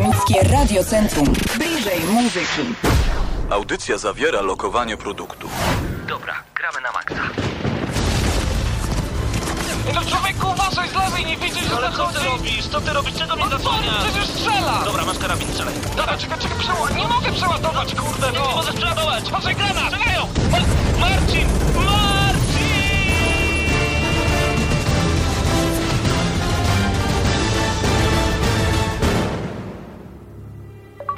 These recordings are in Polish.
Akademickie Radiocentrum. Bliżej muzyki. Audycja zawiera lokowanie produktu. Dobra, gramy na maksa. No człowieku, uważaj z lewej, nie widzisz, że Ale co ty zachodzi? robisz? Co ty robisz? Czego mnie No co, zasłaniasz? przecież strzela! Dobra, masz karabin, strzelaj. Dobra, czekaj, czekaj, przeładować. Nie mogę przeładować, kurde, Nie no! możesz przeładować! Uważaj, granat! Strzelają! Ma- Marcin! Marcin!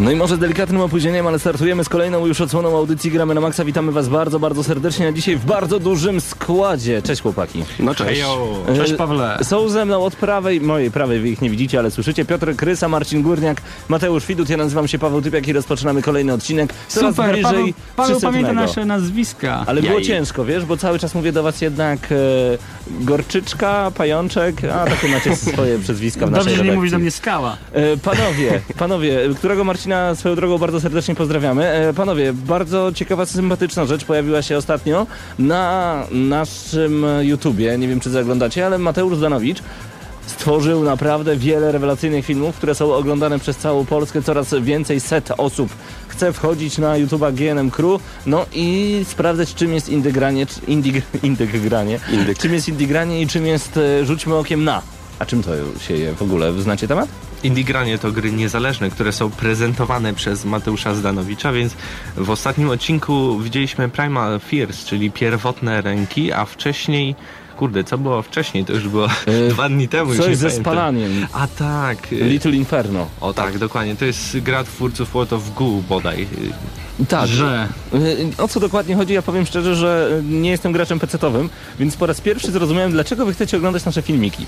No i może z delikatnym opóźnieniem, ale startujemy z kolejną już odsłoną audycji Gramy na Maxa. Witamy Was bardzo, bardzo serdecznie, a dzisiaj w bardzo dużym składzie. Cześć chłopaki. No cześć. Cześć Pawle. Są ze mną od prawej, mojej prawej, wy ich nie widzicie, ale słyszycie, Piotr Krysa, Marcin Górniak, Mateusz Widut, ja nazywam się Paweł Typiak i rozpoczynamy kolejny odcinek. Coraz Super, bliżej Paweł, Paweł 300. pamięta nasze nazwiska. Ale było Jaj. ciężko, wiesz, bo cały czas mówię do was jednak e, Gorczyczka, Pajączek, a takie macie swoje przezwiska w naszej Dobrze, że nie redakcji. mówisz do mnie skała. E, Panowie, panowie, którego Marcina swoją drogą bardzo serdecznie pozdrawiamy. E, Panowie, bardzo ciekawa, sympatyczna rzecz pojawiła się ostatnio na naszym YouTubie. Nie wiem, czy zaglądacie, ale Mateusz Zdanowicz stworzył naprawdę wiele rewelacyjnych filmów, które są oglądane przez całą Polskę. Coraz więcej set osób chce wchodzić na YouTube'a GNM Crew, no i sprawdzać, czym jest indygranie, indig, indygranie, Indyk. czym jest indygranie i czym jest e, rzućmy okiem na. A czym to się je w ogóle? Znacie temat? Indigranie to gry niezależne, które są prezentowane przez Mateusza Zdanowicza, więc w ostatnim odcinku widzieliśmy Primal Fears, czyli pierwotne ręki, a wcześniej... Kurde, co było wcześniej? To już było E, dwa dni temu. Coś ze spalaniem. A tak. e, Little Inferno. O tak, dokładnie. To jest gra twórców World of Goo bodaj. E, Tak. Że. Y, O co dokładnie chodzi? Ja powiem szczerze, że nie jestem graczem PC-owym, więc po raz pierwszy zrozumiałem, dlaczego wy chcecie oglądać nasze filmiki.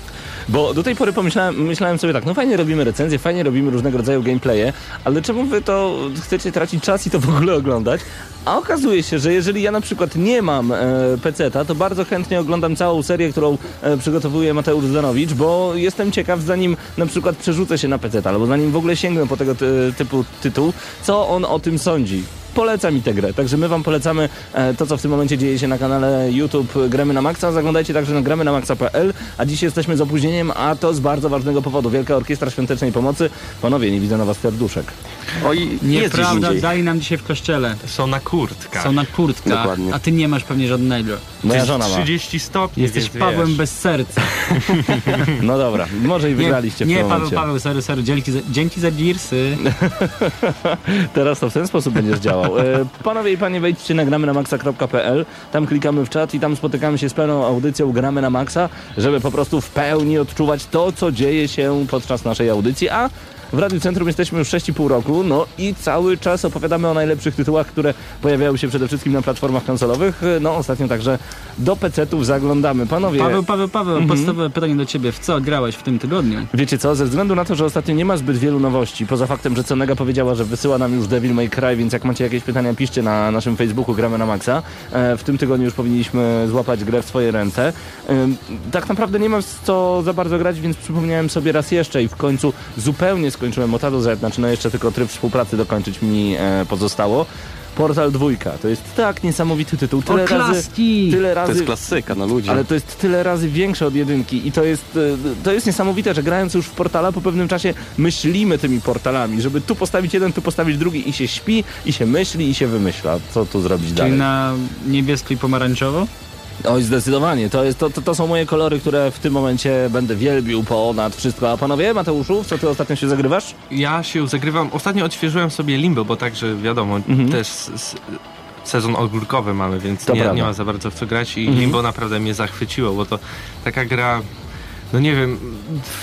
Bo do tej pory pomyślałem myślałem sobie tak, no fajnie robimy recenzje, fajnie robimy różnego rodzaju gameplaye, ale czemu wy to chcecie tracić czas i to w ogóle oglądać? A okazuje się, że jeżeli ja na przykład nie mam e, PC-ta, to bardzo chętnie oglądam całą serię, którą e, przygotowuje Mateusz Zdanowicz, bo jestem ciekaw, zanim na przykład przerzucę się na PC-ta, albo zanim w ogóle sięgnę po tego ty, typu tytuł, co on o tym sądzi. Poleca mi tę grę, także my wam polecamy e, to, co w tym momencie dzieje się na kanale YouTube Gramy na Maxa. Zaglądajcie także na gramy na maxa.pl, a dziś jesteśmy z opóźnieniem, a to z bardzo ważnego powodu. Wielka Orkiestra Świątecznej Pomocy. Panowie, nie widzę na was serduszek. Oj, Nieprawda, dali nam dzisiaj w kościele. Są na kurtkach. Są na kurtkach, Dokładnie. a ty nie masz pewnie żadnego. Moja żona ma. 30 stopni, Jesteś więc Pawłem wiesz. bez serca. No dobra, może i wygraliście nie, w nie tym Paweł, momencie. Paweł, sorry, sorry, dzięki za, dzięki za girsy. Teraz to w ten sposób będziesz działał. E, panowie i panie, wejdźcie na gramy na maxa.pl, tam klikamy w czat i tam spotykamy się z pełną audycją Gramy na Maxa, żeby po prostu w pełni odczuwać to, co dzieje się podczas naszej audycji, a w Radiu Centrum jesteśmy już 6,5 roku, no i cały czas opowiadamy o najlepszych tytułach, które pojawiały się przede wszystkim na platformach konsolowych. No ostatnio także do PC-ów zaglądamy. Panowie, Paweł, Paweł, Paweł, Mhm. podstawowe pytanie do ciebie. W co grałeś w tym tygodniu? Wiecie co, ze względu na to, że ostatnio nie ma zbyt wielu nowości, poza faktem, że Cenega powiedziała, że wysyła nam już Devil May Cry, więc jak macie jakieś pytania, piszcie na naszym Facebooku, gramy na Maxa. E, w tym tygodniu już powinniśmy złapać grę w swoje ręce. Tak naprawdę nie mam co za bardzo grać, więc przypomniałem sobie raz jeszcze i w końcu zupełnie skończyłem Motado Z, znaczy no jeszcze tylko tryb współpracy dokończyć mi e, pozostało. Portal 2 to jest tak niesamowity tytuł. Tyle O, razy, tyle To razy jest klasyka, no ludzie. ale to jest tyle razy większe od jedynki i to jest, e, to jest niesamowite, że grając już w portala po pewnym czasie myślimy tymi portalami, żeby tu postawić jeden, tu postawić drugi i się śpi, i się myśli, i się wymyśla, co tu zrobić Czyli dalej. na niebiesko i pomarańczowo? Oj, zdecydowanie, to, jest, to, to, to są moje kolory, które w tym momencie będę wielbił ponad wszystko. A panowie, Mateuszu, co ty ostatnio się zagrywasz? Ja się zagrywam. Ostatnio odświeżyłem sobie Limbo, bo także wiadomo, Mhm. też sezon ogórkowy mamy, więc nie, nie ma za bardzo w co grać i Mhm. Limbo naprawdę mnie zachwyciło, bo to taka gra. No nie wiem,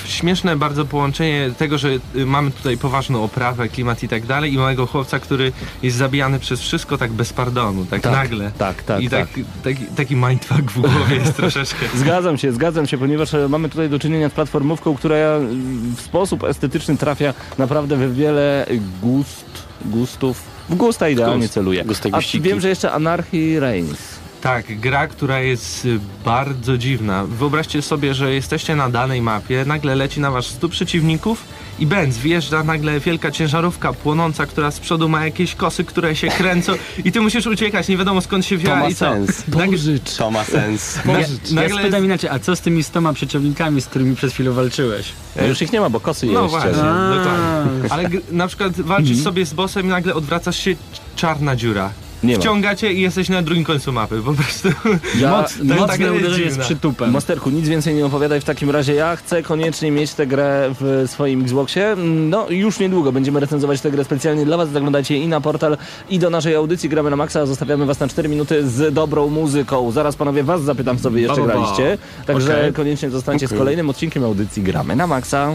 śmieszne bardzo połączenie tego, że y, mamy tutaj poważną oprawę, klimat i tak dalej i małego chłopca, który jest zabijany przez wszystko tak bez pardonu, tak, Tak, nagle. tak, tak, I tak, tak. taki, taki mindfuck w głowie jest troszeczkę. Zgadzam się, zgadzam się, ponieważ e, mamy tutaj do czynienia z platformówką, która e, w sposób estetyczny trafia naprawdę we wiele gust, gustów. W gusta idealnie Gust. celuje. Gusta A wiem, że jeszcze Anarchy Reigns. Tak, gra, która jest bardzo dziwna. Wyobraźcie sobie, że jesteście na danej mapie, nagle leci na was 100 przeciwników i Benz wjeżdża nagle wielka ciężarówka płonąca, która z przodu ma jakieś kosy, które się kręcą i ty musisz uciekać, nie wiadomo skąd się wzięła ma i co. sens. Pożycz. To ma sens. Ja, nagle- ja spytam inaczej, a co z tymi stoma przeciwnikami, z którymi przed chwilą walczyłeś? No już ich nie ma, bo kosy No jeście. właśnie, A. dokładnie. Ale na przykład walczysz Mhm. sobie z bossem i nagle odwracasz się czarna dziura. Nie ma. Wciągacie i jesteś na drugim końcu mapy, po prostu. Ja, Moc, tak mocne jest uderzenie z przytupem. Masterku, nic więcej nie opowiadaj w takim razie. Ja chcę koniecznie mieć tę grę w swoim Xboxie. No już niedługo będziemy recenzować tę grę specjalnie dla Was. Zaglądajcie i na portal, i do naszej audycji Gramy na Maxa. Zostawiamy Was na 4 minuty z dobrą muzyką. Zaraz panowie Was zapytam, co Wy jeszcze Ba, ba, ba. graliście. Także Okej. koniecznie zostańcie z kolejnym odcinkiem audycji Gramy na Maxa.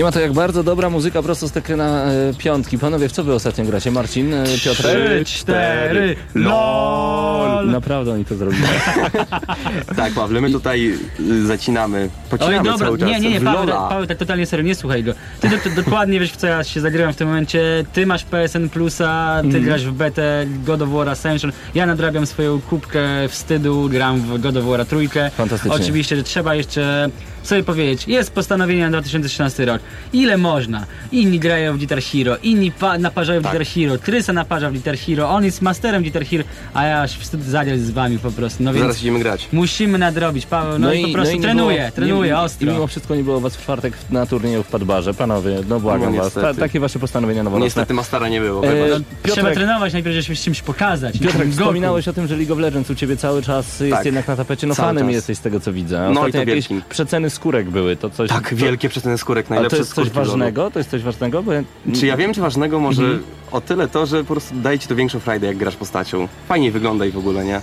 Nie ma to jak bardzo dobra muzyka prosto z tekena e, piątki. Panowie, w co wy ostatnio gracie? Marcin, e, Piotrek? Trzy, cztery, LOL! Naprawdę oni to zrobili. Tak, Pawle, my tutaj y, zacinamy, Oj, pocinamy dobra, cały czas nie, nie, nie, Paweł. Paweł, tak totalnie serio, nie słuchaj go. Ty do, to dokładnie wiesz, w co ja się zagrywam w tym momencie. Ty masz PSN Plusa, ty grasz w betę God of War Ascension. Ja nadrabiam swoją kubkę wstydu, gram w God of War trójkę. Fantastycznie. Oczywiście, że trzeba jeszcze sobie powiedzieć, jest postanowienie na 2013 rok. Ile można? Inni grają w Guitar Hero, inni pa- naparzają w Tak. Guitar Hero, Trysa naparza w Guitar Hero, on jest masterem Guitar Hero, a ja aż wstyd zagrać z wami po prostu. No więc Zaraz idziemy grać. musimy nadrobić, Paweł, no, i, po prostu nie trenuję, było- trenuję nie, ostro. I mimo wszystko nie było was w czwartek na turnieju w Padbarze. Panowie, no błagam No, was. Ta, takie wasze postanowienia noworoczne. Niestety Mastera nie było, E. No, Trzeba Piotrek, trenować, najpierw żeby się czymś pokazać. Piotrek, wspominałeś o tym, że League of Legends u ciebie cały czas jest Tak. jednak na tapecie. No Cały fanem czas. jesteś z tego, co widzę. No i Ostatnio to jakieś wielkim. przeceny skórek były. To coś, Tak, to, wielkie przeceny skórek, A to najlepsze jest coś ważnego? To jest coś ważnego? Bo. Czy ja wiem, czy ważnego może Mhm. o tyle to, że po prostu daje ci to większą frajdę, jak grasz postacią. Fajniej wygląda i w ogóle, nie?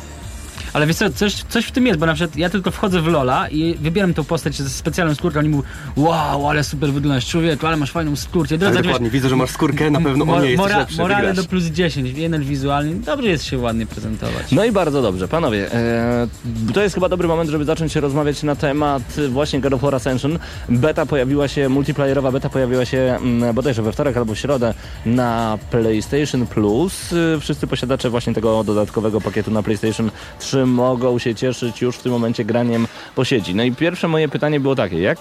Ale wiesz co, coś, coś w tym jest, bo na przykład ja tylko wchodzę w Lola i wybieram tą postać ze specjalną skórką, oni mówią wow, ale super wyglądasz człowieku, ale masz fajną skórkę. Tak, Drodzy, dokładnie, widzę, że masz skórkę, na pewno o nie, jesteś lepszy, Morale wygrasz. do plus 10, jeden wizualnie, dobrze jest się ładnie prezentować. No i bardzo dobrze, panowie. E, to jest chyba dobry moment, żeby zacząć rozmawiać na temat właśnie God of War Ascension. Beta pojawiła się, multiplayerowa beta pojawiła się mm, bodajże we wtorek albo w środę na PlayStation Plus. E, Wszyscy posiadacze właśnie tego dodatkowego pakietu na PlayStation 3 mogą się cieszyć już w tym momencie graniem po sieci. No i pierwsze moje pytanie było takie, jak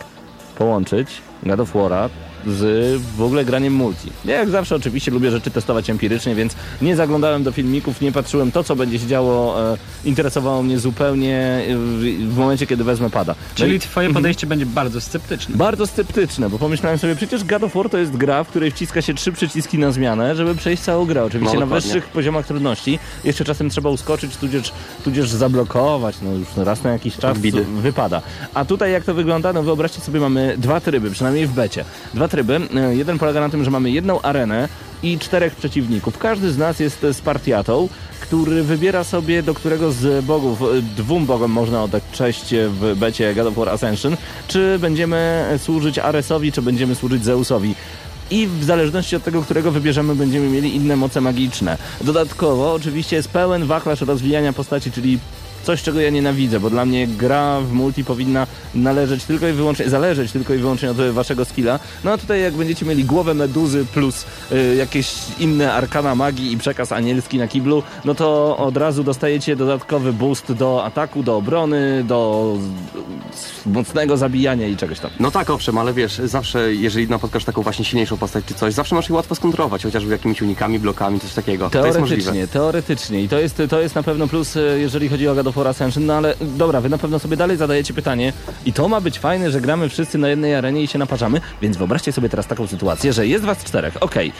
połączyć God of War'a z w ogóle graniem multi. Ja jak zawsze oczywiście lubię rzeczy testować empirycznie, więc nie zaglądałem do filmików, nie patrzyłem to, co będzie się działo, e, interesowało mnie zupełnie e, w, w momencie, kiedy wezmę pada. No Czyli i- twoje podejście będzie bardzo sceptyczne. bardzo sceptyczne, bo pomyślałem sobie, przecież God of War to jest gra, w której wciska się trzy przyciski na zmianę, żeby przejść całą grę. Oczywiście No, na wyższych poziomach trudności. Jeszcze czasem trzeba uskoczyć, tudzież, tudzież zablokować, no już raz na jakiś czas Bidy. wypada. A tutaj jak to wygląda? No wyobraźcie sobie, mamy dwa tryby, przynajmniej w becie. Dwa tryby. E, Jeden polega na tym, że mamy jedną arenę i czterech przeciwników. Każdy z nas jest Spartiatą, który wybiera sobie, do którego z bogów, e, dwóm bogom można oddać cześć w becie God of War Ascension, czy będziemy służyć Aresowi, czy będziemy służyć Zeusowi. I w zależności od tego, którego wybierzemy, będziemy mieli inne moce magiczne. Dodatkowo oczywiście jest pełen wachlarz rozwijania postaci, czyli coś, czego ja nienawidzę, bo dla mnie gra w multi powinna należeć tylko i wyłącznie, zależeć tylko i wyłącznie od waszego skilla. No a tutaj jak będziecie mieli głowę meduzy plus y, jakieś inne arkana magii i przekaz anielski na kiblu, no to od razu dostajecie dodatkowy boost do ataku, do obrony, do mocnego zabijania i czegoś tam. No tak, owszem, ale wiesz, zawsze, jeżeli napotkasz taką właśnie silniejszą postać czy coś, zawsze masz je łatwo skontrować, chociażby jakimiś unikami, blokami, coś takiego. To jest możliwe. Teoretycznie, teoretycznie. I to jest, to jest na pewno plus, e, jeżeli chodzi o God War Ascension, no ale dobra, wy na pewno sobie dalej zadajecie pytanie i to ma być fajne, że gramy wszyscy na jednej arenie i się naparzamy, więc wyobraźcie sobie teraz taką sytuację, że jest was czterech, okej.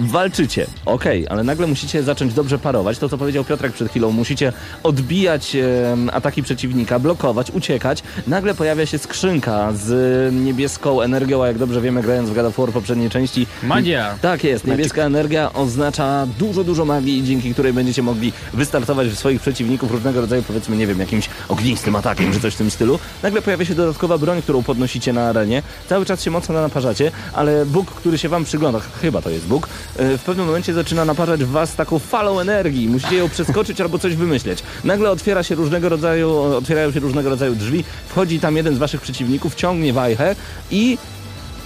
Walczycie, okej, ale nagle musicie zacząć dobrze parować. To, co powiedział Piotrek przed chwilą, musicie odbijać em, ataki przeciwnika, blokować, uciekać. Nagle pojawia się skrzynka z niebieską energią, a jak dobrze wiemy, grając w God of War poprzedniej części, Magia. tak jest, niebieska energia oznacza dużo, dużo magii, dzięki której będziecie mogli wystartować w swoich przeciwników różnego rodzaju, powiedzmy, nie wiem, jakimś ognistym atakiem czy coś w tym stylu. Nagle pojawia się dodatkowa broń, którą podnosicie na arenie. Cały czas się mocno naparzacie, ale Bóg, który się wam przygląda, chyba to jest Bóg, e, w pewnym momencie zaczyna naparzać w was taką falą energii. Musicie ją przeskoczyć albo coś wymyśleć. Nagle otwiera się różnego rodzaju, otwierają się różnego rodzaju drzwi, wchodzi tam jeden z waszych przeciwników, ciągnie wajchę i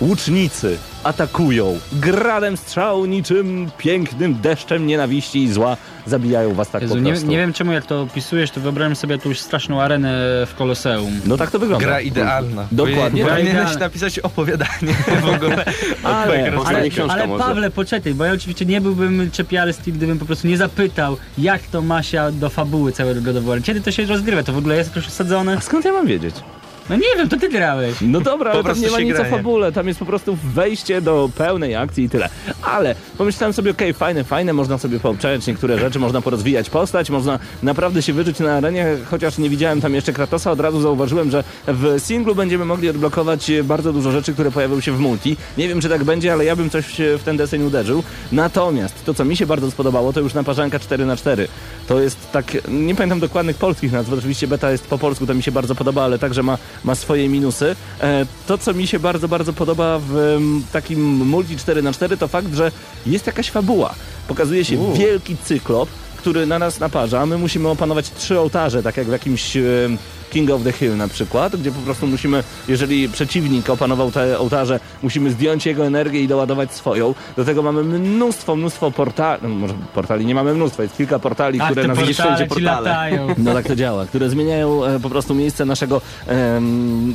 Łucznicy atakują gradem strzał niczym pięknym deszczem nienawiści i zła. Zabijają was tak Jezu, po nie, prostu. nie wiem czemu jak to opisujesz, to wyobrażam sobie jakąś straszną arenę w Koloseum. No tak to wygląda. Gra idealna. Dokładnie. Gra Powinieneś idealna. napisać opowiadanie w ogóle. Ale- ale- ale. Pawle, poczekaj, bo ja oczywiście nie byłbym czepialski, gdybym po prostu nie zapytał, jak to ma się do fabuły całego God of War. Kiedy to się rozgrywa? To w ogóle jest już osadzone? A skąd ja mam wiedzieć? No nie wiem, to ty grałeś. No dobra, ale tam prostu nie ma nic o fabule, tam jest po prostu wejście do pełnej akcji i tyle. Ale pomyślałem sobie, okej, fajne, fajne, można sobie poobczajać niektóre rzeczy, można porozwijać postać, można naprawdę się wyczuć na arenie, chociaż nie widziałem tam jeszcze Kratosa, od razu zauważyłem, że w singlu będziemy mogli odblokować bardzo dużo rzeczy, które pojawią się w multi. Nie wiem, czy tak będzie, ale ja bym coś w ten deseń uderzył. Natomiast to, co mi się bardzo spodobało, to już naparzanka 4 na 4 To jest tak, nie pamiętam dokładnych polskich nazw, oczywiście beta jest po polsku, to mi się bardzo podoba, ale także ma, ma swoje minusy. E, to, co mi się bardzo, bardzo podoba w takim multi 4 na 4 to fakt, że jest jakaś fabuła. Pokazuje się wielki cyklop, który na nas naparza, my musimy opanować trzy ołtarze, tak jak w jakimś em, King of the Hill na przykład, gdzie po prostu musimy, jeżeli przeciwnik opanował te ołtarze, musimy zdjąć jego energię i doładować swoją. Do tego mamy mnóstwo, mnóstwo portali, no może portali nie mamy mnóstwo, jest kilka portali, Ach, które nas portale wszędzie portale. latają. no tak to działa, które zmieniają e, po prostu miejsce naszego, em,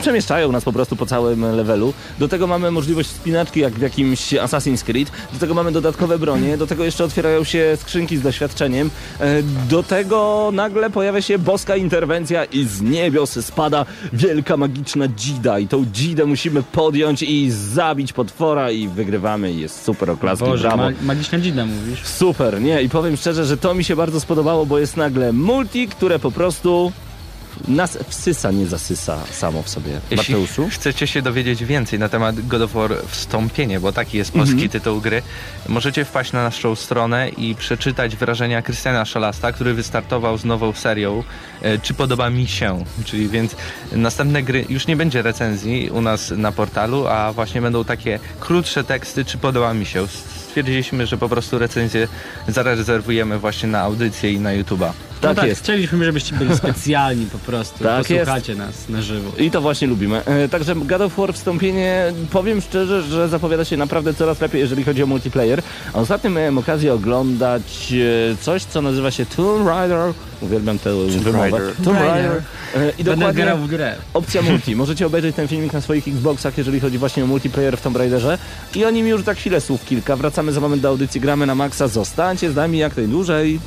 przemieszczają nas po prostu po całym levelu. Do tego mamy możliwość spinaczki jak w jakimś Assassin's Creed, do tego mamy dodatkowe bronie, do tego jeszcze otwierają się skrzynki z doświadczeniem, e, do tego nagle pojawia się boska interwencja i z niebios spada wielka magiczna dzida i tą dzidę musimy podjąć i zabić potwora i wygrywamy i jest super oklaski, Boże, brawo. ma, magiczna dzida mówisz. Super, nie? I powiem szczerze, że to mi się bardzo spodobało, bo jest nagle multi, które po prostu nas wsysa, nie zasysa samo w sobie. Jeśli Mateuszu? chcecie się dowiedzieć więcej na temat God of War Wstąpienie, bo taki jest polski Mhm. tytuł gry, możecie wpaść na naszą stronę i przeczytać wrażenia Krystiana Szalasta, który wystartował z nową serią e, Czy podoba mi się? Czyli więc następne gry już nie będzie recenzji u nas na portalu, a właśnie będą takie krótsze teksty Czy podoba mi się? Stwierdziliśmy, że po prostu recenzję zarezerwujemy właśnie na audycję i na YouTube'a. No Tak tak, jest. chcieliśmy, żebyście byli specjalni po prostu. Tak Posłuchacie nas na żywo. I to właśnie lubimy. E, Także God of War wstąpienie, powiem szczerze, że zapowiada się naprawdę coraz lepiej, jeżeli chodzi o multiplayer. A ostatnio miałem okazję oglądać e, coś, co nazywa się Tomb Raider. Uwielbiam tę wymowę. Raider. Tomb Raider. E, I Będę dokładnie grał w grę. opcja multi. Możecie obejrzeć ten filmik na swoich Xboxach, jeżeli chodzi właśnie o multiplayer w Tomb Raiderze. I o nim już za chwilę słów kilka. Wracamy za moment do audycji Gramy na Maxa. Zostańcie z nami jak najdłużej.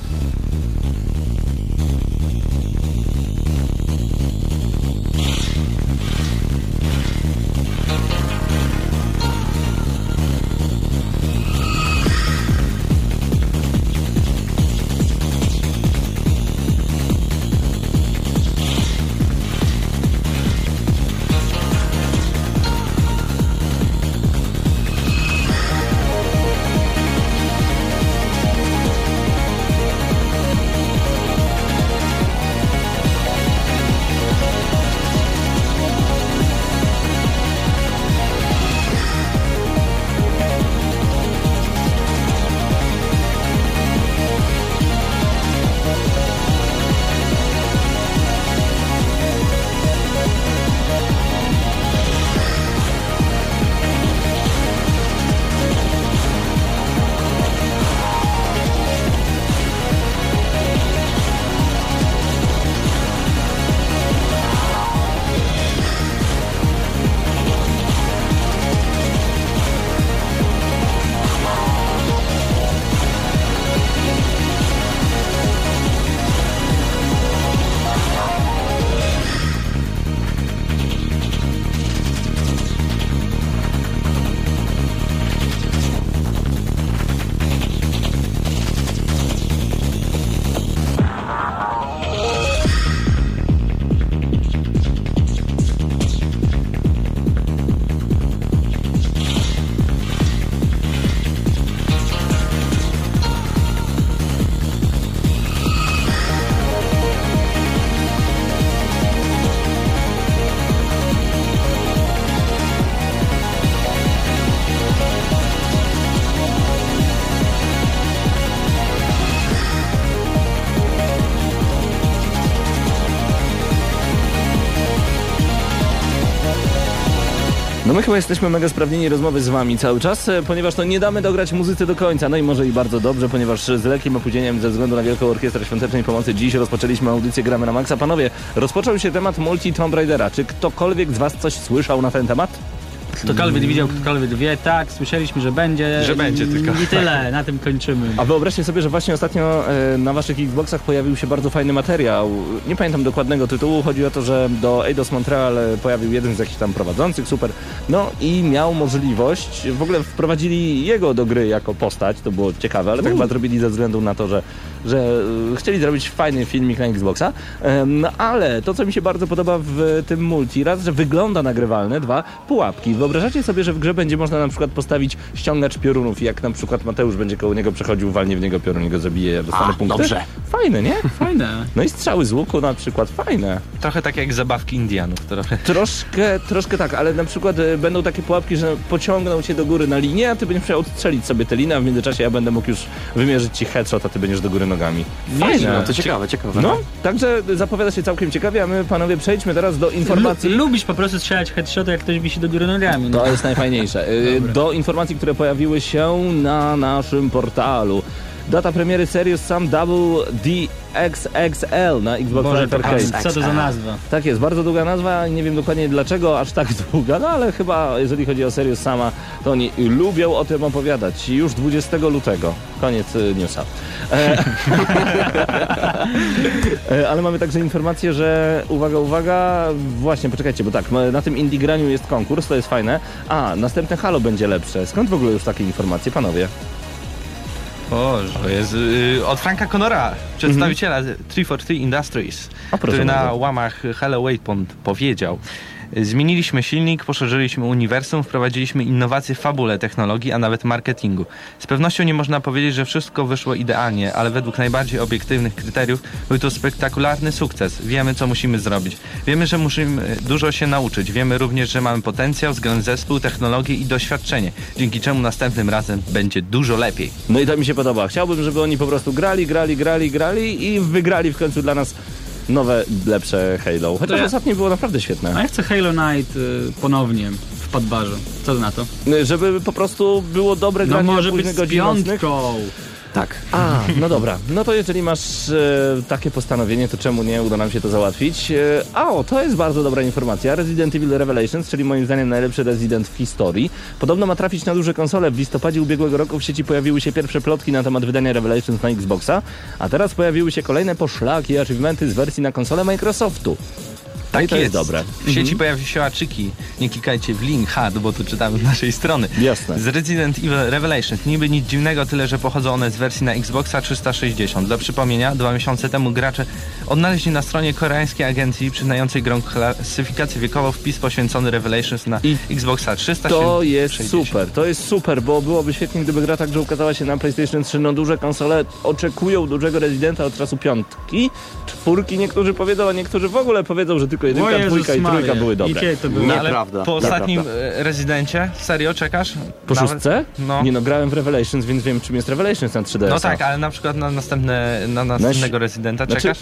No my chyba jesteśmy mega sprawnieni rozmowy z wami cały czas, e, ponieważ to nie damy dograć muzycy do końca. No i może i bardzo dobrze, ponieważ z lekkim opóźnieniem ze względu na Wielką Orkiestrę Świątecznej Pomocy dziś rozpoczęliśmy audycję Gramy na Maxa. Panowie, rozpoczął się temat multi Tomb Raidera. Czy ktokolwiek z was coś słyszał na ten temat? Ktokolwiek widział, ktokolwiek wie, tak, słyszeliśmy, że będzie. Że będzie i- tylko. I tyle, na tym kończymy. A wyobraźcie sobie, że właśnie ostatnio e, na waszych Xboxach pojawił się bardzo fajny materiał. Nie pamiętam dokładnego tytułu. Chodzi o to, że do Eidos Montreal e, pojawił jeden z jakichś tam prowadzących, super. No i miał możliwość, w ogóle wprowadzili jego do gry jako postać, to było ciekawe, ale tak chyba zrobili ze względu na to, że, że e, chcieli zrobić fajny filmik na Xboxa. No ale to, co mi się bardzo podoba w tym multi, raz, że wygląda nagrywalne, dwa, pułapki. Wyobrażacie sobie, że w grze będzie można na przykład postawić ściągacz piorunów i jak na przykład Mateusz będzie koło niego przechodził, walnie w niego piorun i go zabije, ja dostanę A, punkty. dobrze. Fajne, nie? Fajne. No i strzały z łuku na przykład, fajne. Trochę tak jak zabawki Indianów. Trochę. Troszkę, troszkę tak, ale na przykład e, będą takie pułapki, że pociągną cię do góry na linię, a ty będziesz musiał odstrzelić sobie tę linę, a w międzyczasie ja będę mógł już wymierzyć ci headshot, a ty będziesz do góry nogami. Fajne. No to ciekawe, ciekawe. No, także zapowiada się całkiem ciekawie, a my panowie przejdźmy teraz do informacji. Lu- lubisz po prostu strzelać headshota, jak ktoś wisi do góry nogami. No. To jest najfajniejsze. Y, Do informacji, które pojawiły się na naszym portalu. Data premiery Serious Sam Double DXXL na Xbox Boże, Live Arcade. co to za nazwa? Tak jest, bardzo długa nazwa, nie wiem dokładnie dlaczego aż tak długa, no ale chyba jeżeli chodzi o Serious Sama, to oni lubią o tym opowiadać. Już 20 lutego. Koniec y, newsa. E, e, ale mamy także informację, że uwaga, uwaga, właśnie, poczekajcie, bo tak, na tym Indie Graniu jest konkurs, to jest fajne. A, następne Halo będzie lepsze. Skąd w ogóle już takie informacje, panowie? Boże. To jest y, od Franka Conora, przedstawiciela 343 Industries, A proszę który na łamach Hello Waypoint powiedział Zmieniliśmy silnik, poszerzyliśmy uniwersum, wprowadziliśmy innowacje w fabule technologii, a nawet marketingu. Z pewnością nie można powiedzieć, że wszystko wyszło idealnie, ale według najbardziej obiektywnych kryteriów był to spektakularny sukces. Wiemy, co musimy zrobić. Wiemy, że musimy dużo się nauczyć. Wiemy również, że mamy potencjał, względny zespół, technologię i doświadczenie, dzięki czemu następnym razem będzie dużo lepiej. No i to mi się podoba. Chciałbym, żeby oni po prostu grali, grali, grali, grali i wygrali w końcu dla nas nowe, lepsze Halo. Chociaż ja- ostatnie było naprawdę A świetne. ja chcę Halo Night y, ponownie w Padbarze. Co na to? Żeby po prostu było dobre No granie może być z nocnych. Tak. A, no dobra. No to jeżeli masz e, takie postanowienie, to czemu nie uda nam się to załatwić? E, a o, to jest bardzo dobra informacja. Resident Evil Revelations, czyli moim zdaniem najlepszy Resident w historii, podobno ma trafić na duże konsole. W listopadzie ubiegłego roku w sieci pojawiły się pierwsze plotki na temat wydania Revelations na Xboxa, a teraz pojawiły się kolejne poszlaki i achievementy z wersji na konsolę Microsoftu. No i to jest dobre. W sieci pojawiły się aczyki. Nie klikajcie w link HUD, bo to czytamy z naszej strony. Jasne. Z Resident Evil Revelations. Niby nic dziwnego, tyle że pochodzą one z wersji na Xboxa 360. Dla przypomnienia, dwa miesiące temu gracze odnaleźli na stronie koreańskiej agencji przyznającej grą klasyfikację wiekową wpis poświęcony Revelations na I Xboxa 360. To jest super, to jest super, bo byłoby świetnie, gdyby gra także ukazała się na PlayStation 3. No duże konsole oczekują dużego Residenta od czasu piątki, czwórki niektórzy powiedzą, a niektórzy w ogóle powiedzą, że tylko jedynka, O Jezus dwójka i Maria. trójka były I dobre. kiedy to było? No, ale Nieprawda. po ostatnim Nieprawda. Rezydencie, serio czekasz? Po Nawet- szóstce? No. Nie no, grałem w Revelations, więc wiem czym jest Revelations na 3DS. No tak, ale na przykład na następne, na następnego Residenta znaczy- czekasz?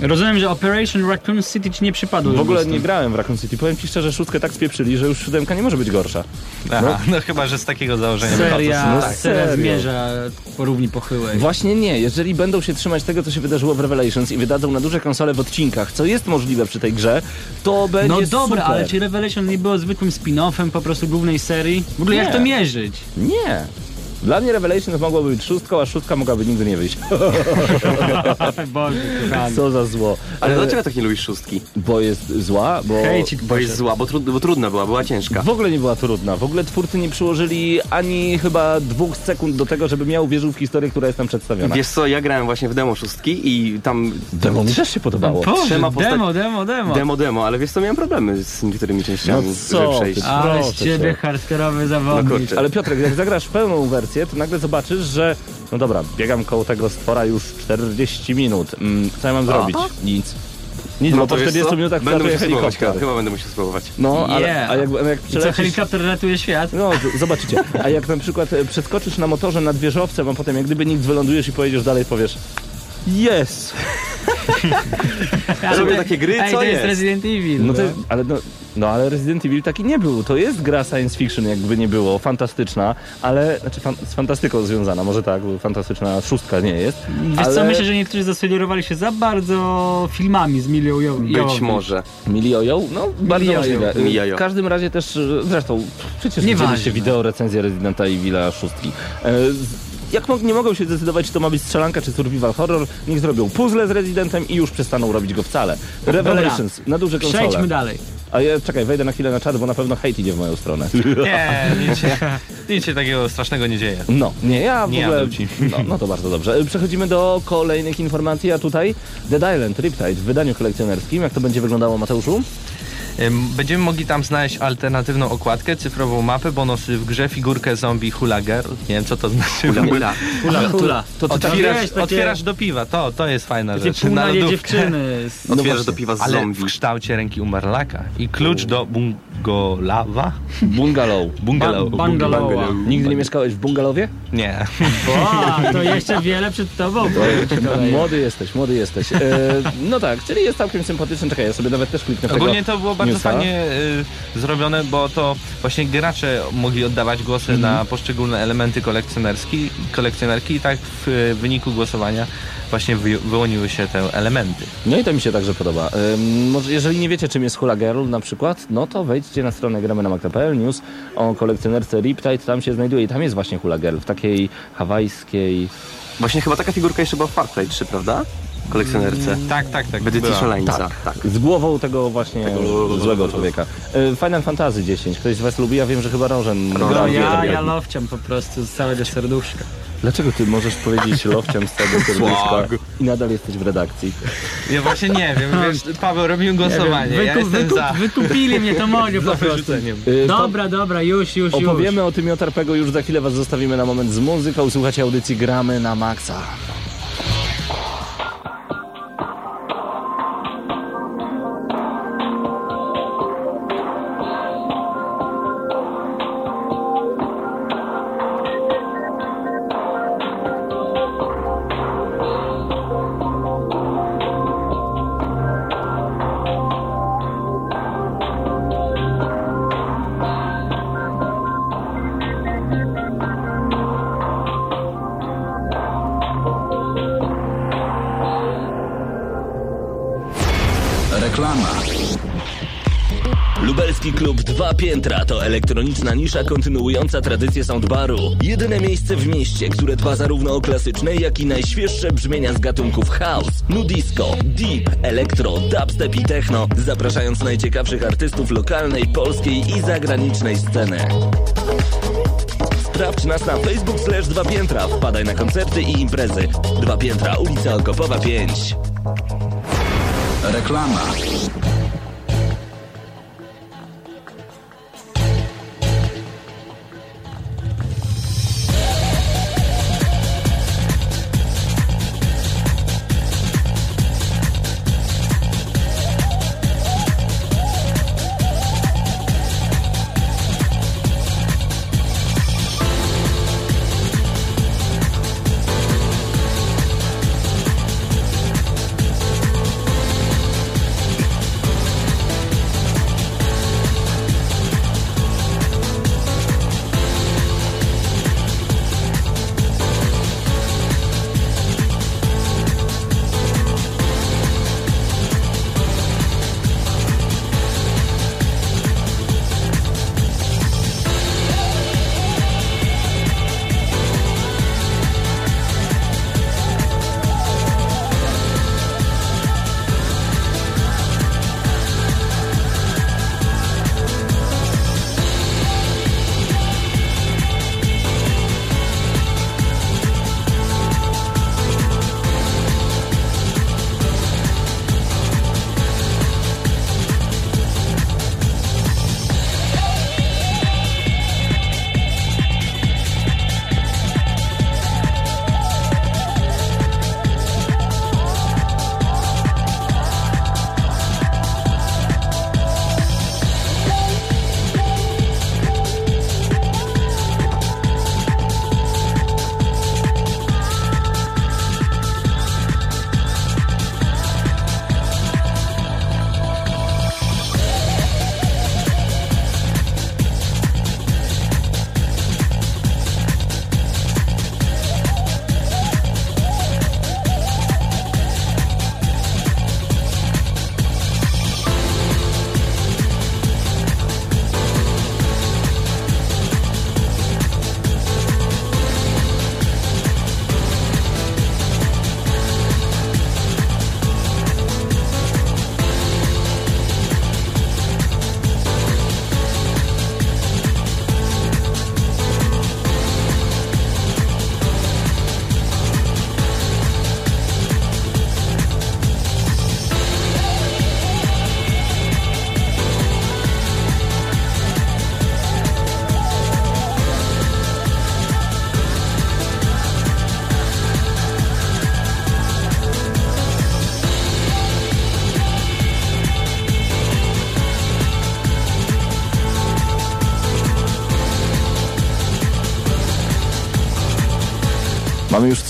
Rozumiem, że Operation Raccoon City ci nie przypadło. W ogóle nie grałem w Raccoon City. Powiem ci szczerze, szóstkę tak spieprzyli, że już siódemka nie może być gorsza. Aha, no. chyba, że z takiego założenia. Seria, No seria serio. zmierza po równi pochyłej. Właśnie nie. Jeżeli będą się trzymać tego, co się wydarzyło w Revelations i wydadzą na duże konsole w odcinkach, co jest możliwe przy tej grze, to będzie No dobra, super. ale czy Revelation nie było zwykłym spin-offem po prostu głównej serii? W ogóle Nie. jak to mierzyć? Nie. Dla mnie Revelations mogłoby być szóstką, a szóstka mogłaby nigdy nie wyjść. Boże. Co za zło. Ale dlaczego tak nie lubisz szóstki? Bo jest zła, bo... Hejcik Bo jest zła, bo, trud, bo trudna była, była ciężka. W ogóle nie była trudna. W ogóle twórcy nie przyłożyli ani chyba dwóch sekund do tego, żeby miał wierzył w historię, która jest tam przedstawiona. Wiesz co, ja grałem właśnie w demo szóstki i tam... Demo mi też się podobało. Boże, Trzema posta- demo, demo, demo. Demo, demo, ale wiesz co, miałem problemy z niektórymi częściami, No co żeby przejść. Ale z ciebie hardkorowy No zawodnik. kurczę. Ale Piotrek, jak zagrasz pełną wersję, to nagle zobaczysz, że no dobra, biegam koło tego stwora już 40 minut. Mm, co ja mam zrobić? Nic. Nic, No bo to po wiesz 40 co? minutach Będę musiał spróbować, helikopter. chyba, będę musiał spróbować. No, ale Yeah. a jak, a jak I co, przelecisz... helikopter ratuje świat? No, zobaczycie. A jak na przykład przeskoczysz na motorze nad wieżowcem, a potem jak gdyby nic wylądujesz i pojedziesz dalej, powiesz Jest! Robię takie gry, Ej, co to jest jest? Resident Evil. No, to, ale, no, no ale Resident Evil taki nie był. To jest gra science fiction, jakby nie było, fantastyczna, ale, znaczy fan, z fantastyką związana, może tak, bo fantastyczna szóstka nie jest. Wiesz ale co, myślę, że niektórzy zasugerowali się za bardzo filmami z Milią Jo- Być może. Milioją? No, bardzo możliwe. W każdym razie też, zresztą, przecież Nieważne. widzieliście wideo recenzję Residenta Evila szóstki. E, z- jak mo- nie mogą się zdecydować, czy to ma być strzelanka, czy survival horror, niech zrobią puzzle z Residentem i już przestaną robić go wcale. Revelations, na duże konsole. Przejdźmy dalej. A ja, czekaj, wejdę na chwilę na czat, bo na pewno hejt idzie w moją stronę. Nie, nic się, nic się takiego strasznego nie dzieje. No, nie, ja w Nie ogóle... No, no to bardzo dobrze. Przechodzimy do kolejnych informacji, a tutaj Dead Island Riptide w wydaniu kolekcjonerskim. Jak to będzie wyglądało, Mateuszu? Będziemy mogli tam znaleźć alternatywną okładkę, cyfrową mapę, bonusy w grze, figurkę zombie Hula Girl. Nie wiem co to znaczy. Hula, hula. Hula, hula. To, to, Otwierasz, wiesz, takie- otwierasz do piwa, to, to jest fajna Takie rzecz. Na lodówkę. dziewczyny. z- Otwierasz właśnie, do piwa z Ale zombie. w kształcie ręki umarlaka. I klucz do bungalowa? Bungalow. Bungalow. Ba- bungalowa. Nigdy nie mieszkałeś w bungalowie? Nie. O, to jeszcze wiele przed tobą. Młody jesteś, młody jesteś. E, no tak, czyli jest całkiem sympatyczny. Czekaj, ja sobie nawet też kliknę w tego Ogólnie to było bardzo newsa. fajnie y, zrobione, bo to właśnie gracze mogli oddawać głosy Mhm. na poszczególne elementy kolekcjonerski, kolekcjonerki i tak w y, wyniku głosowania właśnie wy, wyłoniły się te elementy. No i to mi się także podoba. Może jeżeli nie wiecie, czym jest Hula Girl na przykład, no to wejdźcie na stronę gramy na Mac.pl news o kolekcjonerce Riptide, tam się znajduje i tam jest właśnie Hula Girl w takiej hawajskiej... Właśnie chyba taka figurka jeszcze była w Far Cry 3, prawda? Kolekcjonerce. Tak, tak, tak. W edycji była. szaleńca. Tak. Z głową tego właśnie złego człowieka. E, Final Fantasy 10. Ktoś z was lubi? Ja wiem, że chyba Rożen. No, ja, ja lowciam po prostu z całego serduszka. Dlaczego ty możesz powiedzieć lowciam z tego serduszka i nadal jesteś w redakcji? Ja właśnie nie wiem, wiesz, Paweł, robimy głosowanie, ja wykup, za. wykupili mnie, to mogę po prostu. pa- Dobra, dobra, już, już, już. Opowiemy o tym Jotarpego już za chwilę was zostawimy na moment z muzyką. Słuchacie audycji Gramy na Maxa. Elektroniczna nisza kontynuująca tradycję soundbaru. Jedyne miejsce w mieście, które dba zarówno o klasyczne, jak i najświeższe brzmienia z gatunków house, nudisco, deep, elektro, dubstep i techno, zapraszając najciekawszych artystów lokalnej, polskiej i zagranicznej sceny. Sprawdź nas na Facebook slash Dwa Piętra, wpadaj na koncerty i imprezy. Dwa Piętra, ulica Okopowa 5. Reklama.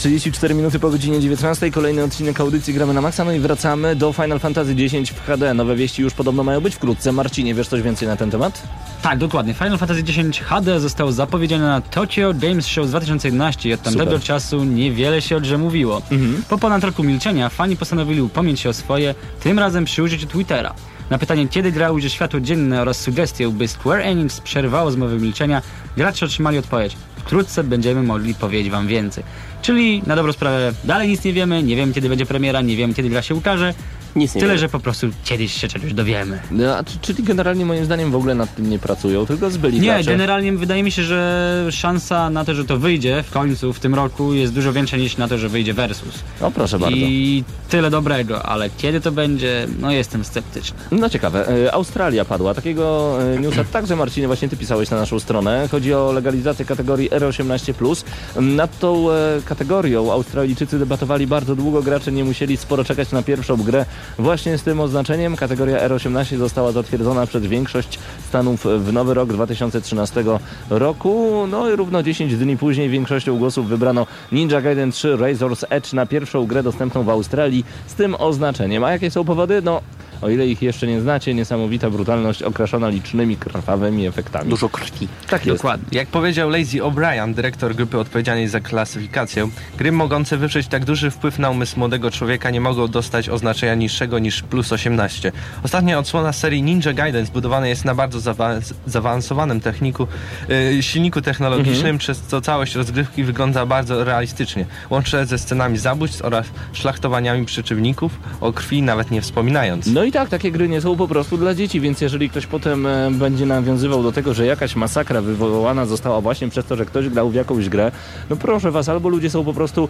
34 minuty po godzinie 19. Kolejny odcinek audycji Gramy na Maxa. No i wracamy do Final Fantasy X w HD. Nowe wieści już podobno mają być wkrótce. Marcinie, wiesz coś więcej na ten temat? Tak, dokładnie. Final Fantasy X HD został zapowiedziany na Tokyo Games Show z 2011 i od tamtego Super. czasu niewiele się o grze mówiło. Po ponad roku milczenia fani postanowili upomnieć się o swoje, tym razem przy użyciu Twittera. Na pytanie, kiedy gra ujrzy światło dzienne oraz sugestię, by Square Enix przerwało zmowę milczenia, gracze otrzymali odpowiedź. Wkrótce będziemy mogli powiedzieć wam więcej. Czyli na dobrą sprawę dalej nic nie wiemy, nie wiemy kiedy będzie premiera, nie wiemy kiedy gra się ukaże. Nic nie Tyle, wiem. że po prostu kiedyś się czegoś dowiemy. No, a czy- czyli generalnie moim zdaniem w ogóle nad tym nie pracują, tylko zbyli Nie, gracze. generalnie wydaje mi się, że szansa na to, że to wyjdzie w końcu w tym roku jest dużo większa niż na to, że wyjdzie Versus. No proszę bardzo. I tyle dobrego, ale kiedy to będzie, no jestem sceptyczny. No ciekawe, E, Australia padła. Takiego e, newsa także Marcinie właśnie ty pisałeś na naszą stronę. Chodzi o legalizację kategorii R18+. Nad tą e, kategorią Australijczycy debatowali bardzo długo, gracze nie musieli sporo czekać na pierwszą grę. Właśnie z tym oznaczeniem kategoria R18 została zatwierdzona przez większość stanów w nowy rok 2013 roku. No i równo 10 dni później większością głosów wybrano Ninja Gaiden 3 Razor's Edge na pierwszą grę dostępną w Australii z tym oznaczeniem. A jakie są powody? No o ile ich jeszcze nie znacie, niesamowita brutalność okraszona licznymi krwawymi efektami. Dużo krwi. Tak jest. Dokładnie. Jak powiedział Lazy O'Brien, dyrektor grupy odpowiedzialnej za klasyfikację, gry mogące wywrzeć tak duży wpływ na umysł młodego człowieka nie mogą dostać oznaczenia niższego niż plus 18. Ostatnia odsłona serii Ninja Gaiden zbudowana jest na bardzo zawa- zaawansowanym techniku, yy, silniku technologicznym, przez co całość rozgrywki wygląda bardzo realistycznie, łącznie ze scenami zabójstw oraz szlachtowaniami przeciwników, o krwi nawet nie wspominając. No i tak, takie gry nie są po prostu dla dzieci, więc jeżeli ktoś potem e, będzie nawiązywał do tego, że jakaś masakra wywołana została właśnie przez to, że ktoś grał w jakąś grę, no proszę was, albo ludzie są po prostu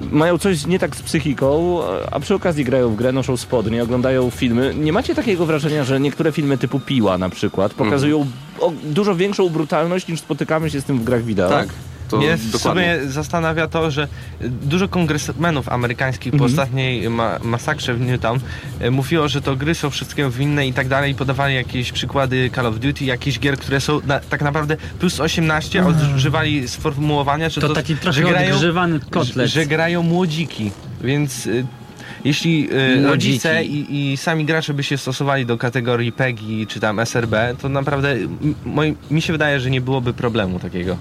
mają coś nie tak z psychiką, a przy okazji grają w grę, noszą spodnie, oglądają filmy. Nie macie takiego wrażenia, że niektóre filmy typu Piła na przykład pokazują o, dużo większą brutalność niż spotykamy się z tym w grach wideo? Tak. To Mnie w dokładnie. sumie zastanawia to, że dużo kongresmenów amerykańskich po ostatniej ma masakrze w Newtown e, mówiło, że to gry są wszystkiego winne i tak dalej podawali jakieś przykłady Call of Duty, jakieś gier, które są na, tak naprawdę plus 18, a używali sformułowania, że To to, taki trochę że grają, odgrzewany kotlet. Że, że grają młodziki, więc... y, jeśli y, rodzice i, i sami gracze by się stosowali do kategorii PEGI czy tam SRB, to naprawdę moi, mi się wydaje, że nie byłoby problemu takiego.